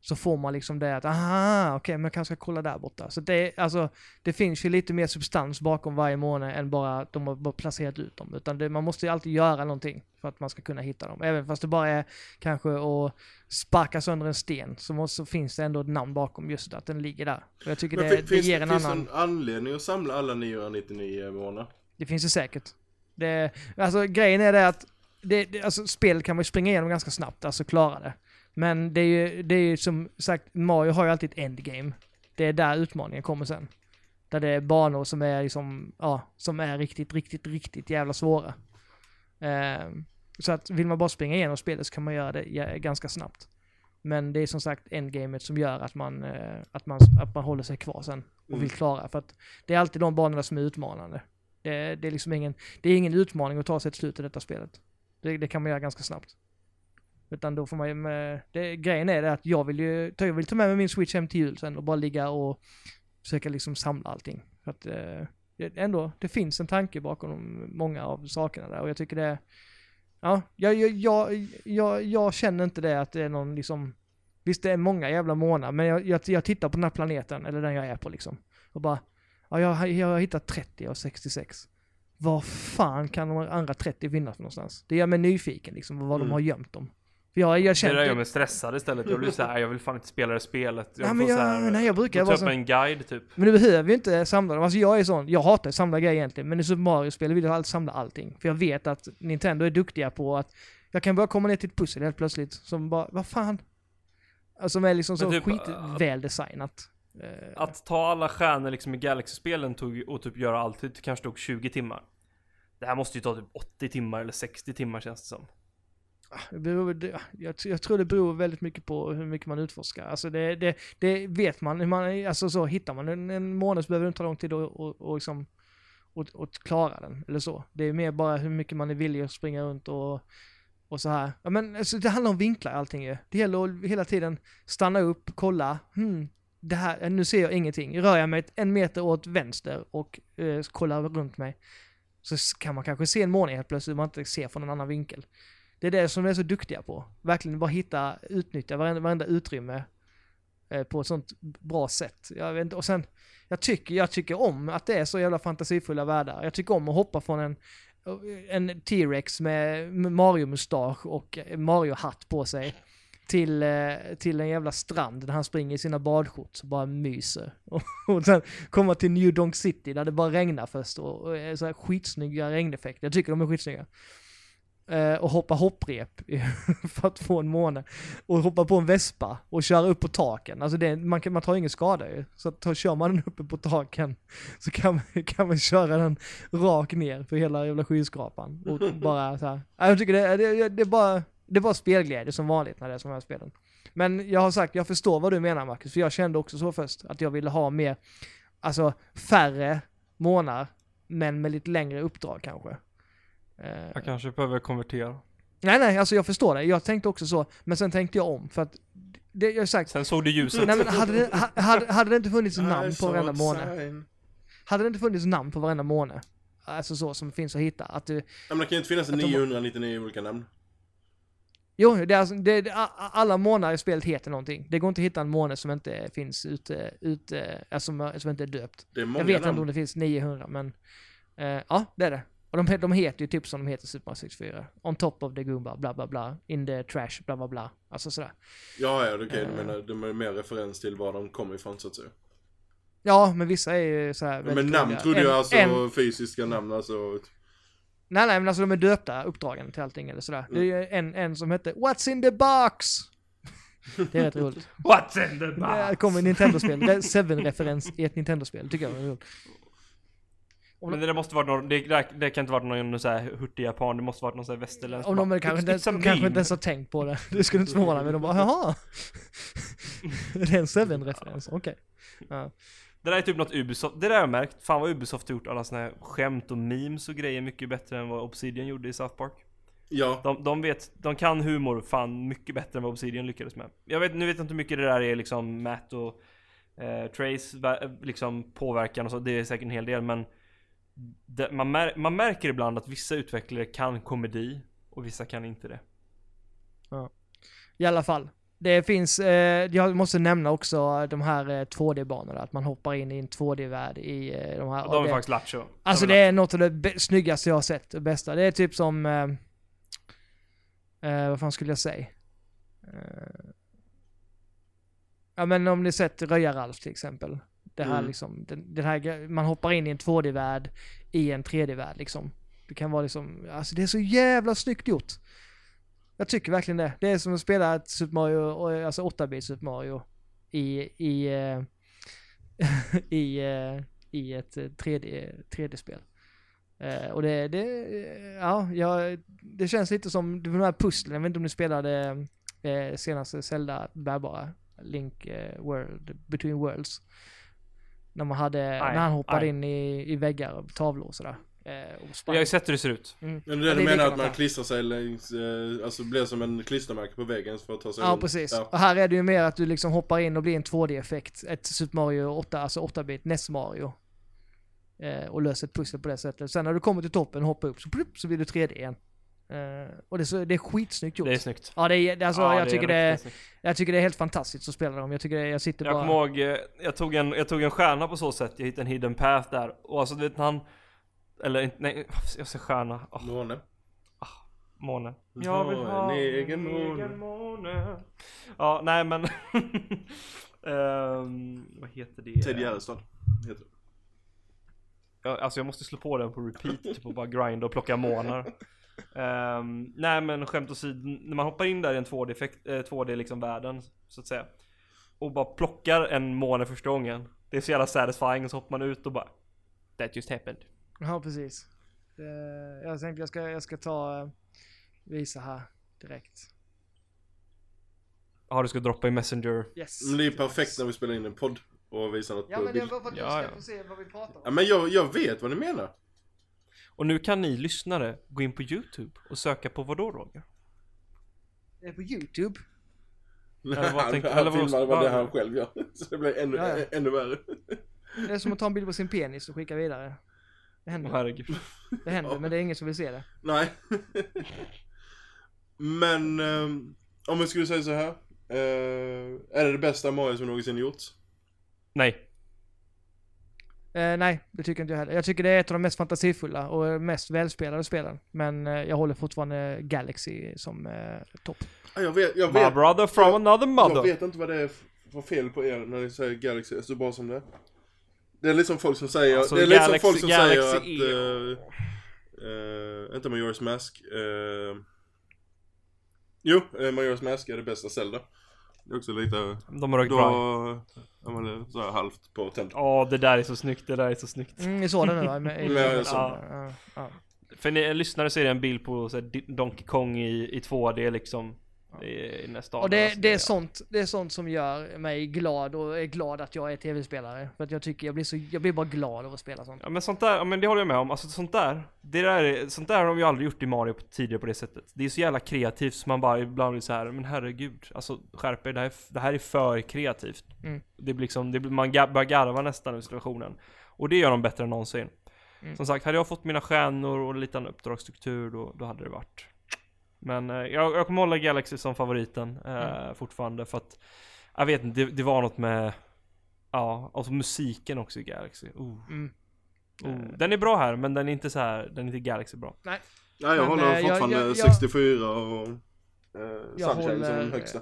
Så får man liksom det att, aha, okej, men jag kanske ska kolla där borta. Så det, alltså, det finns ju lite mer substans bakom varje månad än bara att de har bara placerat ut dem. Utan det, man måste ju alltid göra någonting för att man ska kunna hitta dem. Även fast det bara är kanske att sparka sönder en sten så, måste, så finns det ändå ett namn bakom just att den ligger där. Och jag tycker Men det, fin- det finns, ger en finns annan... det en anledning att samla alla 999 månader? Det finns det säkert. Det, alltså grejen är det att det, det, alltså, spelet kan man ju springa igenom ganska snabbt, alltså klara det. Men det är ju, det är ju som sagt, Mario har ju alltid ett endgame. Det är där utmaningen kommer sen. Där det är banor som är liksom, ja, som är riktigt, riktigt, riktigt jävla svåra. Ehm, så att vill man bara springa igenom spelet så kan man göra det ganska snabbt. Men det är som sagt endgamet som gör att man, eh, att man, att man håller sig kvar sen och Mm. vill klara. För att det är alltid de banorna som är utmanande. Det, det är liksom ingen, det är ingen utmaning att ta sig till slutet i detta spelet. Det, det kan man göra ganska snabbt. Utan då får man ju, med, det, grejen är det att jag vill ju, jag vill ta med mig min switch hem till jul sen och bara ligga och försöka liksom samla allting. För att eh, ändå, det finns en tanke bakom många av sakerna där och jag tycker det ja, jag, jag, jag, jag, känner inte det att det är någon liksom, visst det är många jävla månader men jag, jag, jag tittar på den här planeten, eller den jag är på liksom, och bara, ja jag, jag har hittat 30 av 66. Var fan kan de andra 30 finnas någonstans? Det gör mig nyfiken liksom, vad de Mm. har gömt dem. Jag, jag Det känner... där gör mig stressad istället. Jag blir såhär, jag vill fan inte spela det spelet. Jag Ja, men jag- här, nej, jag brukar vara en guide typ. Men du behöver ju inte samla dem. Alltså jag är sån, jag hatar att samla grejer egentligen, men i Super Mario-spel vill jag alltid samla allting. För jag vet att Nintendo är duktiga på att jag kan bara komma ner till ett pussel helt plötsligt som bara, vad fan? Alltså, som är liksom Men så typ, skitväl designat. Eh, Att ta alla stjärnor liksom i Galaxy-spelen tog, och typ göra allt, det kanske tog 20 timmar. Det här måste ju ta typ 80 timmar eller 60 timmar känns det som. Ah, beror, det, jag, jag tror det beror väldigt mycket på hur mycket man utforskar. Alltså det, det, det vet man, man, alltså så hittar man en, en månad så behöver det inte ta lång tid att och, och liksom, och, och klara den, eller så. Det är mer bara hur mycket man är villig att springa runt och, och så här. Ja, men alltså, det handlar om vinklar allting ju. Det gäller att hela tiden stanna upp, kolla, hmm, det här, nu ser jag ingenting. Rör jag mig en meter åt vänster och eh, kollar runt mig så kan man kanske se en måne helt plötsligt man inte ser från en annan vinkel. Det är det som de är så duktiga på. Verkligen bara hitta, utnyttja varenda, varenda utrymme eh, på ett sånt bra sätt. Jag vet inte, och sen, jag tycker, jag tycker om att det är så jävla fantasifulla världar. Jag tycker om att hoppa från en, en T-Rex med Mario-mustasch och Mario-hatt på sig till, eh, till en jävla strand där han springer i sina badshorts och bara myser. Och, och sen komma till New Donk City där det bara regnar först och, och så här skitsnygga regneffekter. Jag tycker de är skitsnygga. Eh, och hoppa hopprep för att få en måne. Och hoppa på en vespa och köra upp på taken. Alltså det, man, kan, man tar ingen skada ju. Så att, kör man den uppe på taken så kan man, kan man köra den rakt ner för hela jävla skyskrapan. Och bara så här. Ja, Jag tycker det, det, det är bara, det är bara spelglädje som vanligt när det är som här spelen. Men jag har sagt, jag förstår vad du menar Marcus, för jag kände också så först, att jag ville ha mer, alltså färre månader, men med lite längre uppdrag kanske. Eh, Jag kanske behöver konvertera. Nej, nej, alltså jag förstår det. Jag tänkte också så, men sen tänkte jag om för att det, jag sagt, Sen såg du ljuset. nej men hade det, ha- hade, hade det inte funnits namn på varenda måne, hade det inte funnits namn på varenda måne, alltså så som finns att hitta, att du, Ja, men det kan ju inte finnas Att de- 999 olika namn. jo, det är alltså, det, det, alla månar i spelet heter någonting. Det går inte att hitta en måne som inte finns ute, ute alltså, som, som inte är döpt. Det är många Jag vet namn. inte om det finns 900, men eh, ja, det är det. Och de, de heter ju typ som de heter Super Mario 64. On top of the Goomba, bla bla bla. In the trash, bla bla bla. Alltså sådär. Ja, ja, okej, Eh. du menar, de är mer referens till var de kommer ifrån så att säga. Ja, men vissa är ju såhär Men väldigt namn roliga. trodde En- jag alltså en- fysiska namn, alltså. Nej, nej, men alltså de är döpta uppdragen till allting eller sådär. Det är ju en, en som hette What's in the box? Det är rätt roligt. What's in the Det box? kommer Nintendo-spel. Det är Seven-referens i ett Nintendo-spel. tycker jag var roligt. Men det måste varit någon, det, det, kan inte varit någon så här hurtig japan, det måste varit någon så här västerländsk. Om de bara, kanske, "It's- inte, de kanske meme." inte ens har tänkt på det. Det skulle inte förvåna mig. De bara jaha. Det är en Seven-referens, okej. Ja. Det där är typ något Ubisoft, det där har jag märkt. Fan vad Ubisoft har gjort alla såna här skämt och memes och grejer mycket bättre än vad Obsidian gjorde i South Park. Ja, De, de vet, de kan humor fan mycket bättre än vad Obsidian lyckades med. Jag vet, nu vet jag inte hur mycket det där är liksom Matt och eh, Trace liksom påverkan och så, det är säkert en hel del men det, man, mär, man märker ibland att vissa utvecklare kan komedi och vissa kan inte det. I alla fall. Det finns, eh, jag måste nämna också de här eh, 2D-banorna, att man hoppar in i en 2D-värld i eh, de här. Och de är det, faktiskt lattjo. alltså De det är något av det snyggaste jag har sett, det bästa. Det är typ som, eh, eh, vad fan skulle jag säga? Eh, ja men om ni sett Röja-Ralf till exempel. Det här Mm. liksom, den, den här, man hoppar in i en 2D-värld i en 3D-värld liksom. Det kan vara liksom, alltså det är så jävla snyggt gjort. Jag tycker verkligen det. Det är som att spela ett Super Mario, och- alltså 8-bit Super Mario i, i, eh, i, eh, i ett eh, 3D, 3D-spel. Eh, och det, det, ja, ja, det känns lite som de här pusslen, jag vet inte om ni spelade eh, senaste Zelda bärbara, Link eh, World, Between Worlds. När man hade, när han hoppade aj. in i, i väggar och tavlor och sådär. Eh, och Jag har ju sett hur det ser ut. Mm. men det är Ja, det du menar att man här. klistrar sig längs, eh, alltså blir som en klistermärke på väggen för att ta sig Ja, runt. precis. Ja. Och här är det ju mer att du liksom hoppar in och blir en 2D-effekt. Ett Super Mario 8, alltså 8-bit NES Mario. Eh, och löser ett pussel på det sättet. Sen när du kommer till toppen och hoppar upp så, plupp, så blir du 3D igen. Eh, och det är, så, det är skitsnyggt gjort. Det är snyggt. Ja, det är, det- alltså, Ja, jag, är tycker det är, riktigt snyggt. jag tycker det är helt fantastiskt att spela dem. Jag tycker det, jag sitter Jag bara... kommer ihåg, eh, jag tog, en, jag tog en stjärna på så sätt, jag hittade en hidden path där. Och alltså du vet han... Eller inte, nej, jag säger stjärna. Oh, Måne. måne. Ha Jag vill en ha egen en måne. egen måne. Ja, nej men... Ehm, vad heter det? Ted Gärdestad. heter det. Ja, alltså jag måste slå på den på repeat typ och bara grinda och plocka månar. Ehm, nej men skämt åsido, när man hoppar in där i en 2D, effekt, eh, 2D liksom världen så att säga. Och bara plockar en måne första gången. Det är så jävla satisfying och så hoppar man ut och bara That just happened. Ja, precis. Eh, jag tänkte jag ska, jag ska ta, eh, visa här direkt. Ja du ska droppa i messenger. Yes. Men det är perfekt när vi spelar in en podd och visar något Ja på men det bild. var för att du Ja, ska ja. få se vad vi pratar Ja om. men jag, jag vet vad ni menar. Och nu kan ni lyssnare gå in på youtube och söka på vadå Roger? Det är på YouTube. Eller vad han tänkte- han eller vad- filmade vad det han själv gör. Så det blir ännu, Ja, ja. ännu värre. Det är som att ta en bild på sin penis och skicka vidare. Det händer. herregud. Det händer, men det är ingen som vill se det. Nej. Men ehm, om vi skulle säga så här. eh, är det det bästa Mario som någonsin gjorts? Nej. Eh, nej, det tycker inte jag heller. Jag tycker det är ett av de mest fantasifulla och mest välspelade spelen. Men eh, jag håller fortfarande Galaxy som eh, topp. Ja, Jag vet, jag My vet, brother from another jag mother. vet inte vad det är för fel på er när ni säger Galaxy är så bra som det. Det är liksom folk som säger, Alltså, det är lite som Galaxy- folk som Galaxy säger att, är- eh, eh, inte Majora's Mask, eh, jo, uh, Majora's Mask är det bästa Zelda. Det är också lite, De har rökt då, bra. Ja men så här halvt på tänd. Ja det där är så snyggt, det där är så snyggt. Mm, ni såg den nu va? Med- i- Ja, ja. För ni lyssnare så är det en bild på så här, Donkey Kong i, i 2D liksom. Det är nästa Och det, det, är sånt, det är sånt som gör mig glad och är glad att jag är tv-spelare. För att jag tycker, jag blir, så, jag blir bara glad av att spela sånt. Ja men sånt där, ja men det håller jag med om. Alltså sånt där, det där är, sånt där har de ju aldrig gjort i Mario tidigare på det sättet. Det är så jävla kreativt så man bara ibland blir så här, men herregud, alltså skärp er, det här, är det här är för kreativt. Mm. Det blir liksom, det man börjar garva nästan i situationen. Och det gör de bättre än någonsin. Mm. Som sagt, hade jag fått mina stjärnor och lite annan uppdragsstruktur då, då hade det varit Men eh, jag, jag kommer hålla Galaxy som favoriten eh, Mm. fortfarande för att Jag vet inte, det, det var något med Ja, alltså musiken också i Galaxy. Oh. Mm. Oh. Den är bra här, men den är inte så här, den är inte Galaxy bra. Nej, jag Men, håller eh, jag- fortfarande jag- jag- 64 och eh, Jag Sunshine som den högsta.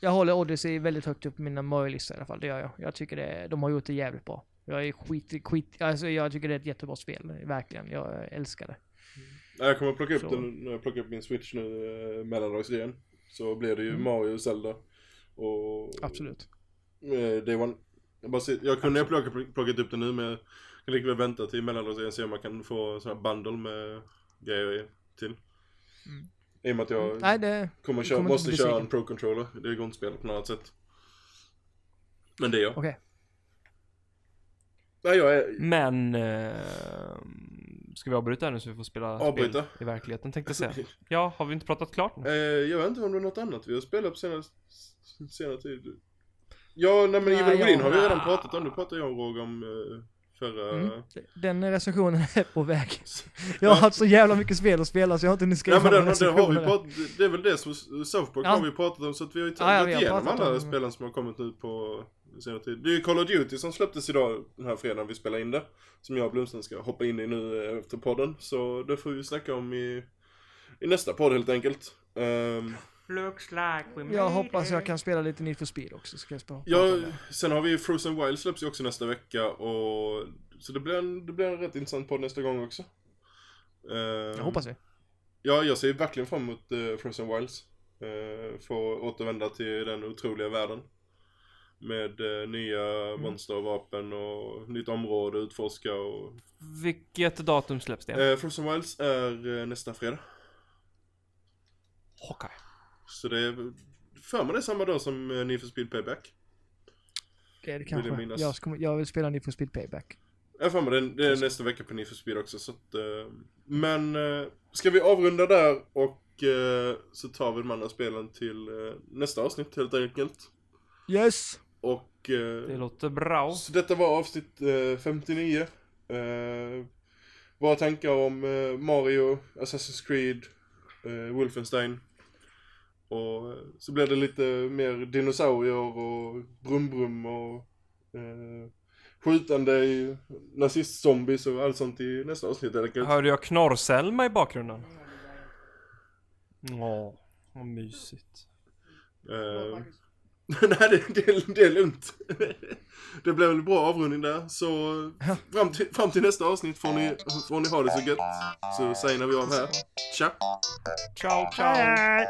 Jag håller Odyssey väldigt högt upp på mina Mario-listor i alla fall, det gör jag. Jag tycker det, de har gjort det jävligt bra. Jag är skit, skit, alltså jag tycker det är ett jättebra spel, verkligen. Jag älskar det. Jag kommer plocka upp Så. den när jag plockar upp min switch nu, eh, mellandagsrean. Så blir det ju Mm. Mario och Zelda. Och... Absolut. Eh, Day One. Jag, bara ser, jag kunde ha plockat, plockat upp den nu men jag kan lika väl vänta till mellandagsrean och se om man kan få sån här bundle med grejer i till. Mm. I och med att jag Nej, det... kommer köra, kommer måste köra en. Pro-controller. Det går inte att spela på något annat sätt. Men det är jag. Okej. Nej, jag är... Men eh, Ska vi avbryta här nu så vi får spela Avbryta? spel i verkligheten tänkte jag säga. Ja, har vi inte pratat klart nu? Eh, jag vet inte om det är något annat vi har spelat på senare, senare tid. Ja, nej men Evil Within har vi redan pratat om. Det pratade jag och Roger om eh, förra... Mm. Den recensionen är på väg. Jag har haft så jävla mycket spel att spela så jag har inte hunnit skriva Nej men några den, den har vi pratat, det är väl det som South Park Ja. har vi pratat om så att vi har ju Ja, ja, tagit vi har igenom alla om- spelen som har kommit nu på senare tid. Det är ju Call of Duty som släpptes idag den här fredagen vi spelar in det. Som jag och Blomström ska hoppa in i nu eh, efter podden. Så det får vi snacka om i, i nästa podd helt enkelt. Ehm, Looks like we Jag hoppas jag kan spela lite Need for Speed också. Ska jag spela. Ja, sen har vi ju Frozen Wild släpps ju också nästa vecka och så det blir en, det blir en rätt intressant podd nästa gång också. Ehm, Jag hoppas det. Ja, jag ser verkligen fram emot uh, Frozen Wilds. Uh, få återvända till den otroliga världen. Med eh, nya Mm. monster och vapen och nytt område att utforska och... Vilket datum släpps det? Eh, Frozen Wilds är eh, nästa fredag. Okej. Så det är, för mig det är samma dag som uh, Need for Speed Payback. Det är det Vill jag kanske. Jag, ska, jag vill spela Need for Speed Payback. Jag för mig det, det är nästa vecka på Need for Speed också så att, eh, Men, uh, ska vi avrunda där och eh, så tar vi de andra spelen till eh, nästa avsnitt helt enkelt. Yes! Och... eh, Det låter bra. Så detta var avsnitt eh, 59. Eh, våra tankar om eh, Mario, Assassin's Creed, eh, Wolfenstein. Och eh, så blir det lite mer dinosaurier och brum-brum och skjutande i nazistzombies och allt sånt i nästa avsnitt helt enkelt. Hörde jag Knorr-Selma i bakgrunden? Åh, vad mysigt. Eh, Nej, det, det, det är lugnt. det blev en bra avrundning där. Så fram till, fram till nästa avsnitt får ni, får ni ha det så gött. Så säger vi av här. Tja! Ciao, ciao. Hej!